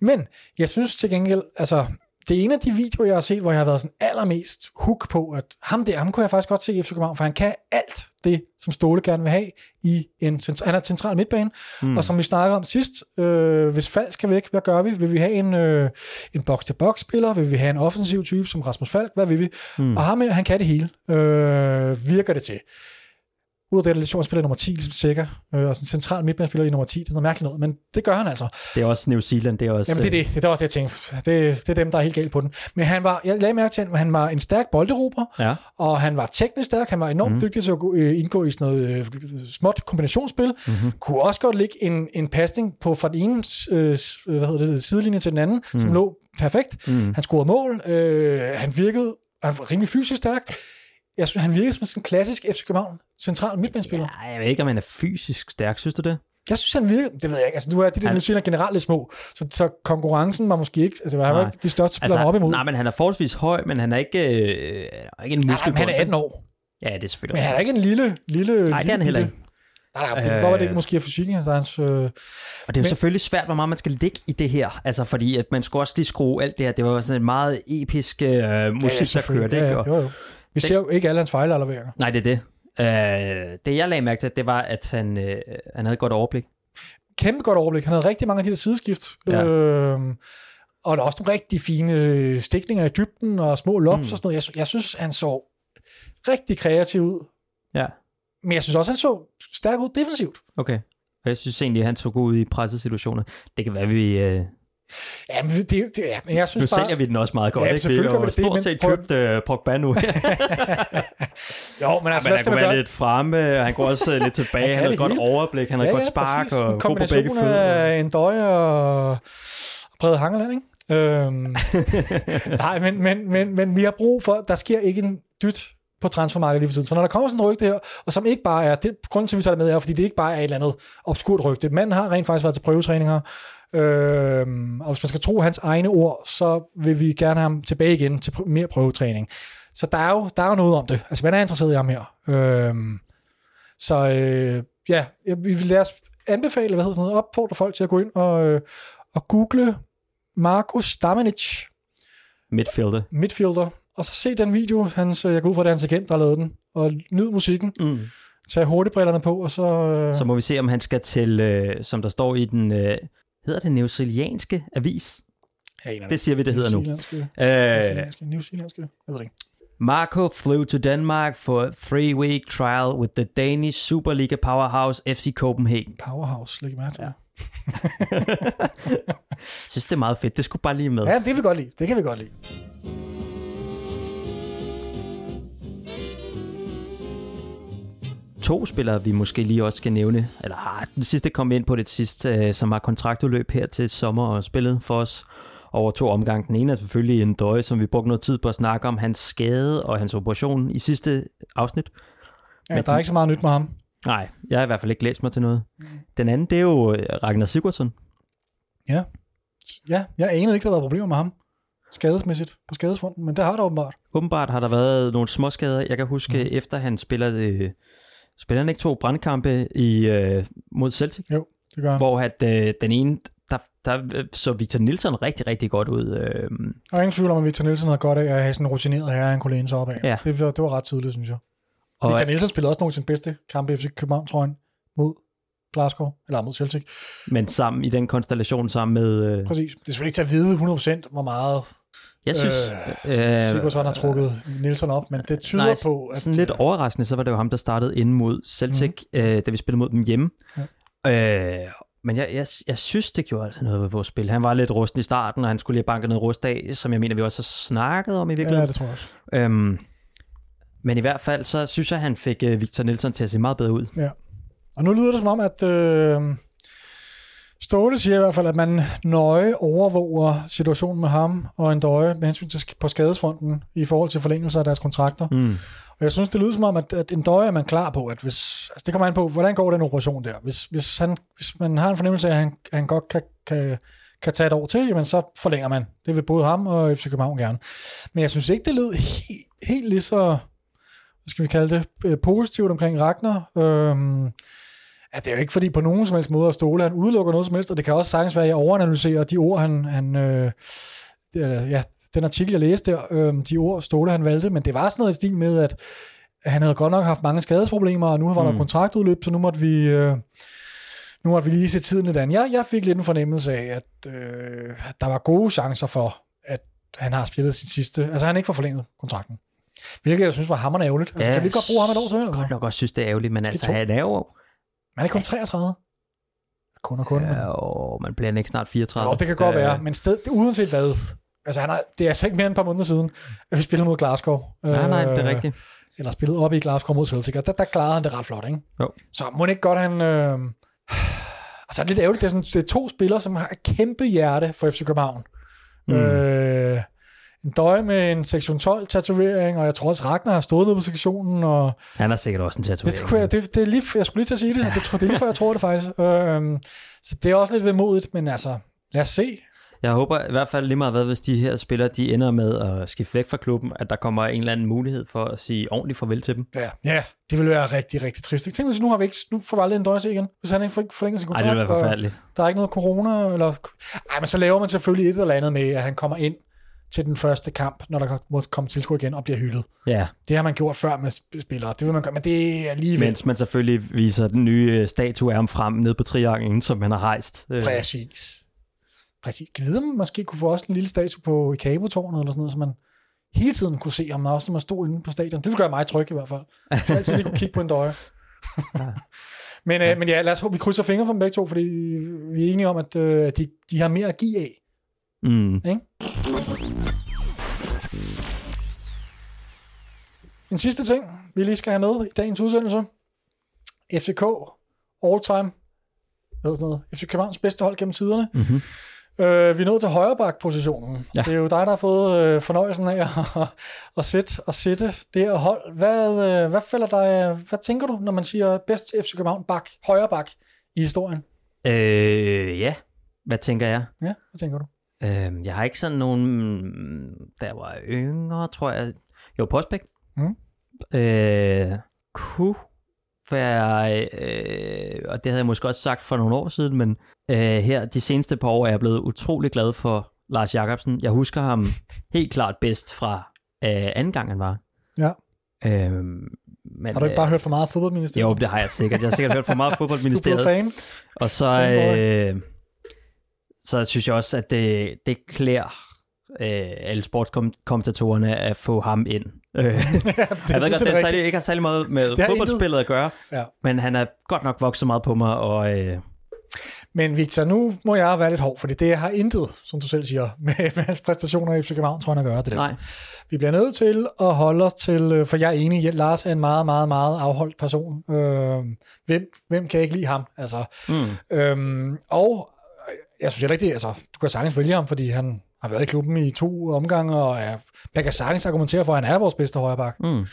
Men jeg synes til gengæld, altså, det er en af de videoer, jeg har set, hvor jeg har været sådan allermest hook på, at ham der, ham kunne jeg faktisk godt se i FC København, for han kan alt det, som Ståle gerne vil have i en han er central midtbane. Mm. Og som vi snakkede om sidst, øh, hvis Falk skal væk, hvad gør vi? Vil vi have en, øh, en box-til-box spiller? Vil vi have en offensiv type som Rasmus Falk? Hvad vil vi? Mm. Og ham, han kan det hele, øh, virker det til ud af det, sjovt, spiller nummer 10, ligesom sikker, øh, og sådan en central midtbanespiller i nummer 10, det er noget mærkeligt noget, men det gør han altså. Det er også New Zealand, det er også... Jamen det er det, det er også det, jeg tænkte. Det, det er dem, der er helt galt på den. Men han var, jeg lagde mærke til, at han var en stærk bolderober, ja. og han var teknisk stærk, han var enormt mm. dygtig til at øh, indgå i sådan noget øh, småt kombinationsspil, mm-hmm. kunne også godt ligge en, en passning på fra den ene øh, hvad hedder det, sidelinje til den anden, mm. som lå perfekt. Mm. Han scorede mål, øh, han virkede han var rimelig fysisk stærk. Jeg synes, han virker som sådan en klassisk FC København central midtbanespiller. Ja, jeg ved ikke, om han er fysisk stærk. Synes du det? Jeg synes, han virker, det ved jeg ikke, altså nu er de der han... New generelt lidt små, så, så konkurrencen var måske ikke, altså han var ikke de største spillere altså, op imod. Nej, men han er forholdsvis høj, men han er ikke, øh, ikke en muskel. Nej, han er 18 år. Ja, det er selvfølgelig Men han er ikke en lille, lille... Nej, det er han heller ikke. Nej, nej, det kan øh, godt være, det ikke måske er fysikken. Altså hans, øh, og det er jo men, selvfølgelig svært, hvor meget man skal ligge i det her. Altså, fordi at man skulle også lige skrue alt det her. Det var sådan en meget episk øh, musik, ja, ja, der kørte. Ja, ja, jo, jo. Vi ser jo ikke alle hans fejlallerværinger. Nej, det er det. Øh, det jeg lagde mærke til, det var, at han, øh, han havde et godt overblik. Kæmpe godt overblik. Han havde rigtig mange af de der sideskift. Ja. Øh, og der er også nogle rigtig fine stikninger i dybden og små lobs mm. og sådan noget. Jeg, jeg synes, han så rigtig kreativ ud. Ja. Men jeg synes også, han så stærk ud defensivt. Okay. Og jeg synes egentlig, han så god ud i pressesituationer. Det kan være, vi... Øh Ja, men, det, det, ja, men jeg synes nu bare... sælger vi den også meget godt, ja, ikke? Selvfølgelig det. stort set prøv... købt uh, Pogba nu. jo, men altså, ja, men skal man gøre? lidt fremme, og han går også uh, lidt tilbage, han, han har et godt overblik, han har ja, et godt spark, præcis. og går på begge fødder. en døje og Brede Hangeland, ikke? Øhm, nej, men, men, men, men vi har brug for, der sker ikke en dyt på transfermarkedet lige for tiden. Så når der kommer sådan et rygte her, og som ikke bare er, det, grunden til, at vi tager det med, er, fordi det ikke bare er et eller andet obskurt rygte. Manden har rent faktisk været til prøvetræninger, Øh, og hvis man skal tro hans egne ord, så vil vi gerne have ham tilbage igen til mere prøvetræning. Så der er jo, der er jo noget om det. Altså, man er interesseret i ham her. Øh, så øh, ja, vi vil lade os anbefale, hvad hedder sådan noget, opfordre folk til at gå ind og, øh, og google Markus Stamenic. Midfielder. Midfielder. Og så se den video, hans, jeg går ud fra, det er hans agent, der har lavet den, og nyd musikken. Mm. Tag hurtigbrillerne på, og så... Øh... Så må vi se, om han skal til, øh, som der står i den... Øh hedder det neozelanske avis? Ja, det siger vi, det hedder nu. New Zealandske, jeg ved det ikke. Marco flew to Denmark for a three-week trial with the Danish Superliga powerhouse FC Copenhagen. Powerhouse, læg mærke til. Ja. jeg synes, det er meget fedt. Det skulle bare lige med. Ja, det kan vi godt lide. Det kan vi godt lide. To spillere, vi måske lige også skal nævne, eller har den sidste kom ind på det sidste, øh, som har kontraktudløb her til sommer og spillet for os. over to omgange. Den ene er selvfølgelig en døje, som vi brugte noget tid på at snakke om, hans skade og hans operation i sidste afsnit. Ja, der er ikke så meget nyt med ham. Nej, jeg har i hvert fald ikke læst mig til noget. Den anden, det er jo øh, Ragnar Sigurdsson. Ja. Ja, jeg anede ikke, der var problemer med ham skadesmæssigt på skadesfronten, men det har der åbenbart. Åbenbart har der været nogle små skader. Jeg kan huske, mm. efter han spillede, øh, spiller han ikke to brandkampe i, øh, mod Celtic? Jo, det gør han. Hvor at, øh, den ene, der, der øh, så Victor Nielsen rigtig, rigtig godt ud. Øh, Og ingen tvivl om, at Victor Nielsen havde godt af at have sådan en rutineret herre, han kunne læne sig op af. Ja. Det, det var ret tydeligt, synes jeg. og, Victor Nielsen spillede også nogle af sine bedste kampe i FC København, tror jeg, mod Glasgow, eller mod Celtic. men sammen i den konstellation sammen med... Øh, Præcis. Det er selvfølgelig ikke til at vide 100% hvor meget jeg synes... Øh, Sigurdsson har trukket Nielsen op, men det tyder nej, på, at... sådan lidt overraskende, så var det jo ham, der startede ind mod Celtic, mm. øh, da vi spillede mod dem hjemme. Øh, men jeg, jeg, jeg synes, det gjorde altså noget ved vores spil. Han var lidt rusten i starten, og han skulle lige banke noget rust af, som jeg mener, vi også har snakket om i Ja, virkeligheden. det tror jeg også. Øhm, men i hvert fald, så synes jeg, han fik øh, Victor Nielsen til at se meget bedre ud. Og nu lyder det som om, at øh, Ståle siger i hvert fald, at man nøje overvåger situationen med ham og en døje med hensyn til på skadesfronten i forhold til forlængelse af deres kontrakter. Mm. Og jeg synes, det lyder som om, at, at en døje er man klar på, at hvis, altså det kommer an på, hvordan går den operation der. Hvis, hvis, han, hvis man har en fornemmelse af, at han, han godt kan, kan, kan tage et år til, jamen så forlænger man. Det vil både ham og FC København gerne. Men jeg synes ikke, det lød helt, helt lige så, hvad skal vi kalde det, øh, positivt omkring Ragnar. Øhm, Ja, det er jo ikke fordi på nogen som helst måde at stole, han udelukker noget som helst, og det kan også sagtens være, at jeg overanalyserer de ord, han, han øh, det, ja, den artikel, jeg læste øh, de ord Ståle, han valgte, men det var sådan noget i stil med, at han havde godt nok haft mange skadesproblemer, og nu var der Mm. kontraktudløb, så nu måtte vi, øh, nu måtte vi lige se tiden lidt an. Jeg, jeg fik lidt en fornemmelse af, at øh, at der var gode chancer for, at han har spillet sin sidste, altså han ikke får forlænget kontrakten. Hvilket jeg synes var hammerende ærgerligt. Altså, Ja, kan vi ikke godt bruge ham et år til? Altså? Godt nok også synes, det er ærgerligt, men altså, to. han er jo... Man er kun 33. Kun og kun. Ja, og man bliver ikke snart 34. Jo, det kan godt Øh, være, men sted, det, uanset hvad. Altså, han har, det er altså ikke mere end et par måneder siden, at vi spillede mod Glasgow. Nej, nej, det er Øh, rigtigt. Eller spillede op i Glasgow mod Celtic, og der, der klarede han det ret flot, ikke? Jo. Så må det ikke godt, han... Øh, altså, det er lidt ærgerligt, det er, sådan, det er to spillere, som har et kæmpe hjerte for FC København. Mm. Øh, en døje med en sektion 12 tatovering, og jeg tror også, Ragnar har stået nede på sektionen, og Han har sikkert også en tatovering. det, jeg, det, det er lige, jeg skulle lige til at sige det, det, tror- det er lige før, jeg tror det faktisk. Øhm, så det er også lidt vemodigt, men altså, lad os se. Jeg håber i hvert fald lige meget hvad, hvis de her spillere, de ender med at skifte væk fra klubben, at der kommer en eller anden mulighed for at sige ordentligt farvel til dem. Ja, ja det ville være rigtig, rigtig trist. Ikke? Tænk, hvis nu har vi ikke, nu får aldrig en døje igen, hvis han ikke får- forlænger sin Nej, kontrakt. det ville være forfærdeligt. Der er ikke noget corona, eller... Ej, men så laver man selvfølgelig et eller andet med, at han kommer ind til den første kamp, når der må komme tilskuer igen, og bliver hyldet. Ja, Det har man gjort før med sp- spillere. Det vil man gøre, men det er alligevel... mens man selvfølgelig viser den nye øh, statue af ham frem ned på trianglen, som han har hejst. Øh, Præcis. Præcis. Om man måske kunne få også en lille statue på i Cabo-tårnet, eller sådan noget, så man hele tiden kunne se ham, også når man stod inde på stadion. Det ville gøre mig tryg i hvert fald. Så jeg altid lige kunne kigge på en døje. men, øh, men ja, lad os håbe, vi krydser fingre for dem begge to, fordi vi er enige om, at øh, de, de har mere at give af. Mm. Ikke? En sidste ting, vi lige skal have med i dagens udsendelse. FCK all time. Hvad sådan noget? FC Københavns bedste hold gennem tiderne. Mm-hmm. Øh, vi er nået til højreback-positionen. Ja. Det er jo dig, der har fået øh, fornøjelsen af at, at, sætte, at sætte det her hold. Hvad, øh, hvad, falder dig, hvad tænker du, når man siger bedst FC København bak, højreback i historien? Øh, ja, hvad tænker jeg? Ja, hvad tænker du? Øh, jeg har ikke sådan nogen, da jeg var yngre, tror jeg. Jo, Postbæk. Mm. Øh, kunne være, øh, og det havde jeg måske også sagt for nogle år siden, men øh, her de seneste par år er jeg blevet utrolig glad for Lars Jakobsen. Jeg husker ham helt klart bedst fra øh, anden gang, han var. Ja. Øh, men, Har du ikke bare hørt for meget fodboldministeriet? Jo, det har jeg sikkert. Jeg har sikkert hørt for meget Du er fodboldministeriet. fan. Og så, øh, så synes jeg også, at det, det klæder øh, alle sportskommentatorerne at få ham ind. Øh, ja, det jeg ved godt, det er særlig, ikke har særlig meget med fodboldspillet at gøre, Ja. men han er godt nok vokset meget på mig, og øh, Men Victor, nu må jeg være lidt hård, fordi det har intet, som du selv siger, med, med hans præstationer i FC København, tror jeg, at gøre det der. nej, Vi bliver nødt til at holde os til, øh, for jeg er enig, Lars er en meget, meget, meget afholdt person. Øh, hvem, hvem kan ikke lide ham? Altså, mm, øhm, og jeg synes heller ikke det, altså, du kan sagtens vælge ham, fordi han har været i klubben i to omgange, og er, man kan sagtens argumentere for, at han er vores bedste højreback. Mm.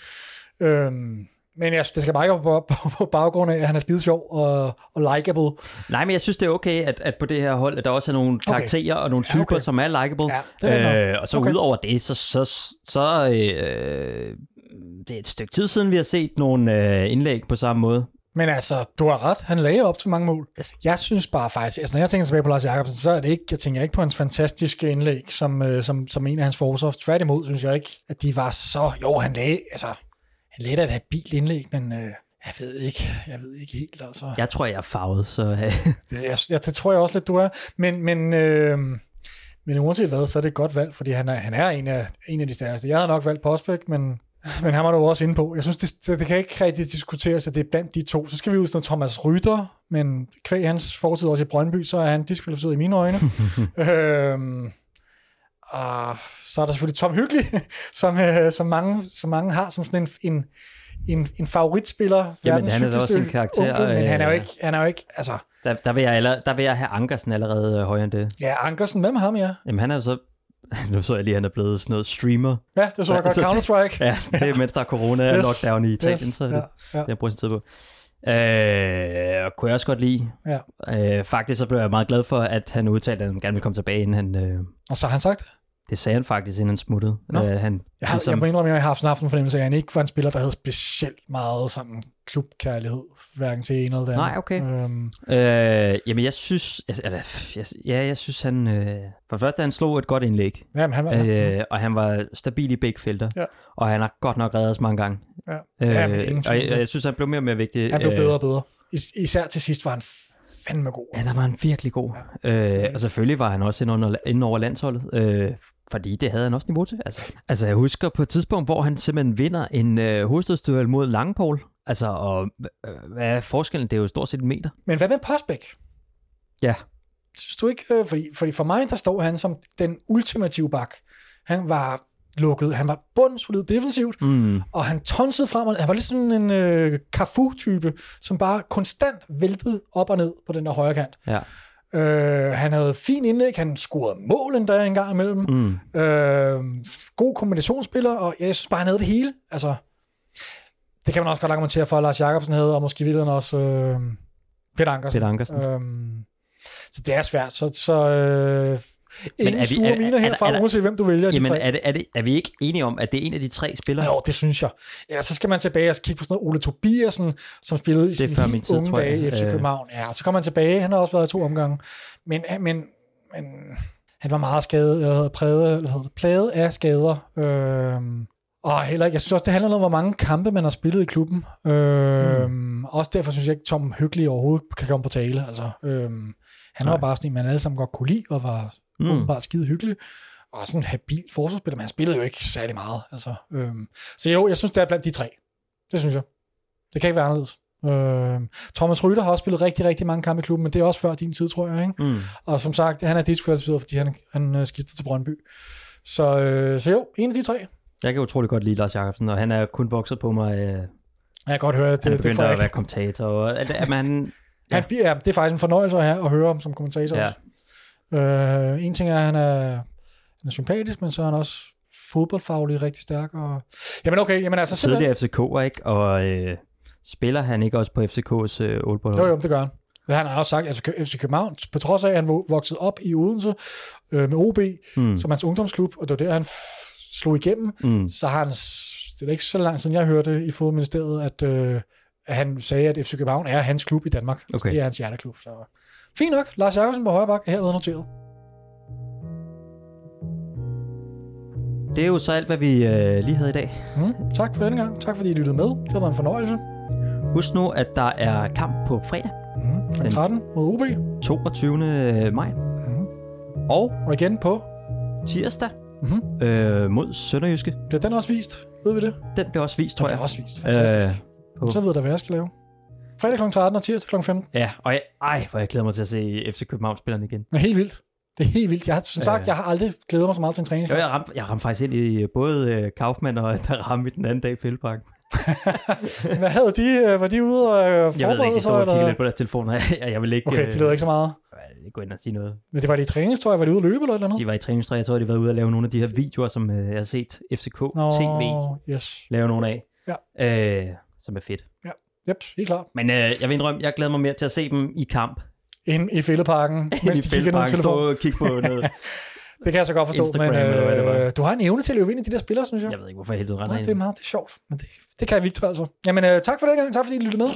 Øhm, men jeg, det skal bare ikke på, på, på baggrund af, at han er skide sjov og, og likable. Nej, men jeg synes, det er okay, at, at på det her hold, at der også er nogle karakterer okay. og nogle typer, ja, okay. som er likable. Ja, er øh, og så Okay. udover det, så, så, så øh, det er et stykke tid siden, vi har set nogle øh, indlæg på samme måde. Men altså, du har ret. Han lagde op til mange mål. Yes. Jeg synes bare faktisk, altså når jeg tænker tilbage på Lars Jacobsen, så er det ikke, jeg tænker ikke på hans fantastiske indlæg, som, øh, som, som en af hans forsvar. Tværtimod synes jeg ikke, at de var så, jo han lagde, altså, han lagde et habilt indlæg, men øh, jeg ved ikke, jeg ved ikke helt, altså. Jeg tror, jeg er farvet, så øh, Det, jeg, jeg, det tror jeg også lidt, du er. Men, men, øh, men uanset hvad, så er det et godt valg, fordi han er, han er en, af, en af de stærkeste. Jeg havde nok valgt Postbæk, men, men han var du også inde på. Jeg synes, det, det, det kan ikke rigtig diskuteres, at det er blandt de to. Så skal vi ud til Thomas Rytter, men kvæg hans fortid også i Brøndby, så er han diskvalificeret i mine øjne. øhm, og så er der selvfølgelig Tom Hyggelig, som, øh, som, mange, som mange har som sådan en, en, en, en favoritspiller. Jamen, han er også en karakter, onkel, men han er jo øh, ikke, han er jo ikke altså, der, der, vil jeg aller, der vil jeg have Ankersen allerede øh, højere end det. ja, Ankersen, hvem ham, ja? Jamen, han er jo så... Nu så jeg lige, at han er blevet sådan noget streamer. Ja, det så jeg Ja, godt. Counter-Strike. Ja, det er mens der er corona Yes, lockdown i Italien, yes, så er det, ja, ja. det jeg bruger sin tid på. Øh, kunne jeg også godt lide. Ja. Øh, faktisk så blev jeg meget glad for, at han udtalte, at han gerne ville komme tilbage, inden han... Øh, Og så har han sagt det. Det sagde han faktisk, inden han smuttede. Nå. Øh, han, Jeg, har, ligesom- jeg må indrømme, at jeg har haft, sådan en fornemmelse af, at han ikke var en spiller, der havde specielt meget sådan klubkærlighed, hverken til en eller det andet. Nej, okay. Øhm, Øh, jamen, jeg synes... Altså, eller, jeg, ja, jeg synes, han... Øh, for det første, han slog et godt indlæg. jamen, han var... Øh, Øh, og han var stabil i begge felter. Ja. Og han har godt nok reddet os mange gange. ja. Øh, Ja, men ingen og jeg, jeg synes, han blev mere og mere vigtig. han blev Øh, bedre og bedre. Is- især til sidst var han fandme god. Ja, der var han virkelig god. Ja. Øh, og selvfølgelig var han også inde, under, inde over landsholdet, øh, fordi det havde han også niveau til. Altså, altså jeg husker på et tidspunkt, hvor han simpelthen vinder en øh, hovedstødsduel mod Langpol. Altså, og øh, hvad er forskellen? Det er jo stort set en meter. Men hvad med Postbæk? Ja. Synes du ikke? Øh, fordi, fordi for mig, der står han som den ultimative bak. Han var lukket, han var bundsolid defensivt, Mm. og han tonsede frem, og han var lidt sådan en øh, Cafu-type, som bare konstant væltede op og ned på den der højre kant. Ja. Øh, han havde fin indlæg, han scorede mål endda en gang imellem. Mm. Øh, god kombinationsspiller, og jeg synes bare, han havde det hele. Altså, det kan man også godt argumentere for, at Lars Jacobsen havde, og måske videre også øh, Peter Ankersen. Peter Ankersen. Øhm, så det er svært. Så, så øh, ingen er vi- sure er- miner er- herfra, er der- uanset hvem du vælger de Jamen, tre. er, det, er, det, er vi ikke enige om, at det er en af de tre spillere? Jo, det synes jeg. Ja, så skal man tilbage og kigge på sådan noget Ole Tobiasen, som spillede i Det er sin før min helt tid, unge dage i FC Øh. København. Ja, så kommer man tilbage. Han har også været i to omgange. Men, men, men han var meget skadet, eller præget, eller hedder, det, plaget af skader. Øhm, og heller ikke, jeg synes også, det handler om, hvor mange kampe man har spillet i klubben. Øhm, mm. Også derfor synes jeg ikke, Tom Hyggelig overhovedet kan komme på tale. Altså, øhm, han var Nej. bare sådan en, man alle sammen godt kunne lide, og var Mm. åbenbart skide hyggelig. Og sådan en habil forsvarsspiller, men han spillede jo ikke særlig meget. Altså, øhm, så jo, jeg synes, det er blandt de tre. Det synes jeg. Det kan ikke være anderledes. Øhm, Thomas Rytter har også spillet rigtig, rigtig mange kampe i klubben, men det er også før din tid, tror jeg. Ikke? Mm. Og som sagt, han er diskvalificeret, fordi han, han øh, skiftede til Brøndby. Så, øh, så jo, en af de tre. Jeg kan utrolig godt lide Lars Jacobsen, og han er kun vokset på mig. Øh, Jeg kan godt høre, at han er det, det, begyndt jeg at være ikke. kommentator. Og, at, at man, Han, bliver- ja, det er faktisk en fornøjelse at, have, at høre om som kommentator Ja. også. Øh, en ting er, at han er, han er sympatisk, men så er han også fodboldfaglig rigtig stærk. Og... Jamen okay, jamen altså tidligere FCK'er, ikke? Og øh, spiller han ikke også på FCK's øh, oldbold? Jo, jo, det gør han. Han har også sagt, at FC København, på trods af, at han vo- voksede op i Odense øh, med OB, Mm. som hans ungdomsklub, og det var der, han slog igennem, Mm. så har han, det er ikke så lang siden, jeg hørte i fodministeriet, at, øh, at han sagde, at FC København er hans klub i Danmark. Altså, Okay. det er hans hjerteklub. Så. Fint nok. Lars Jacobsen på højre bak er herved noteret. Det er jo så alt, hvad vi øh, lige havde i dag. Mm. Tak for denne gang. Tak fordi I lyttede med. Det har været en fornøjelse. Husk nu, at der er kamp på fredag, Mm. Kl. Den- 13 mod OB. 22. maj. Mm. Og Og igen på. tirsdag Mm. øh, mod Sønderjyske. Bliver den også vist? Ved vi det? Den bliver også vist, tror Den jeg. bliver også vist. Fantastisk. Øh, på- Så ved jeg, hvad jeg skal lave. Fredag kl. 13 og tirsdag kl. 15. ja, og jeg, ej, hvor jeg glæder mig til at se FC København-spillerne igen. Det er helt vildt. Det er helt vildt. Jeg har, som sagt, Ja. jeg har aldrig glædet mig så meget til en træning. Jo, jeg ramte, jeg ramte faktisk ind i både øh, Kaufmann og der ramte den anden dag i Fældeparken. Hvad havde de? øh, Var de ude og øh, Jeg ved ikke, forberede de sig? står og kigger Eller? lidt på deres telefoner. Jeg, jeg vil ikke... Okay, øh, de lavede ikke så meget. ikke gå ind og sige noget. Men det var det i træningstøj, var det ude at løbe eller eller andet? De var i træningstøj, jeg tror, de var ude og lave nogle af de her videoer, som øh, jeg har set FCK Nå, TV yes. lave nogle af. Ja. Øh, som er fedt. Yep, helt klart. Men øh, jeg vil indrømme, jeg glæder mig mere til at se dem i kamp. Ind i fældeparken, mens de kigger ned i telefonen. kigge på noget. Det kan jeg så godt forstå, Instagram, men eller øh, du har en evne til at løbe ind i de der spillere, synes jeg. Jeg ved ikke, hvorfor jeg hele tiden render Nej, det er meget det er sjovt, men det, det kan Victor altså. Jamen, øh, tak for den gang. Tak fordi I lyttede med.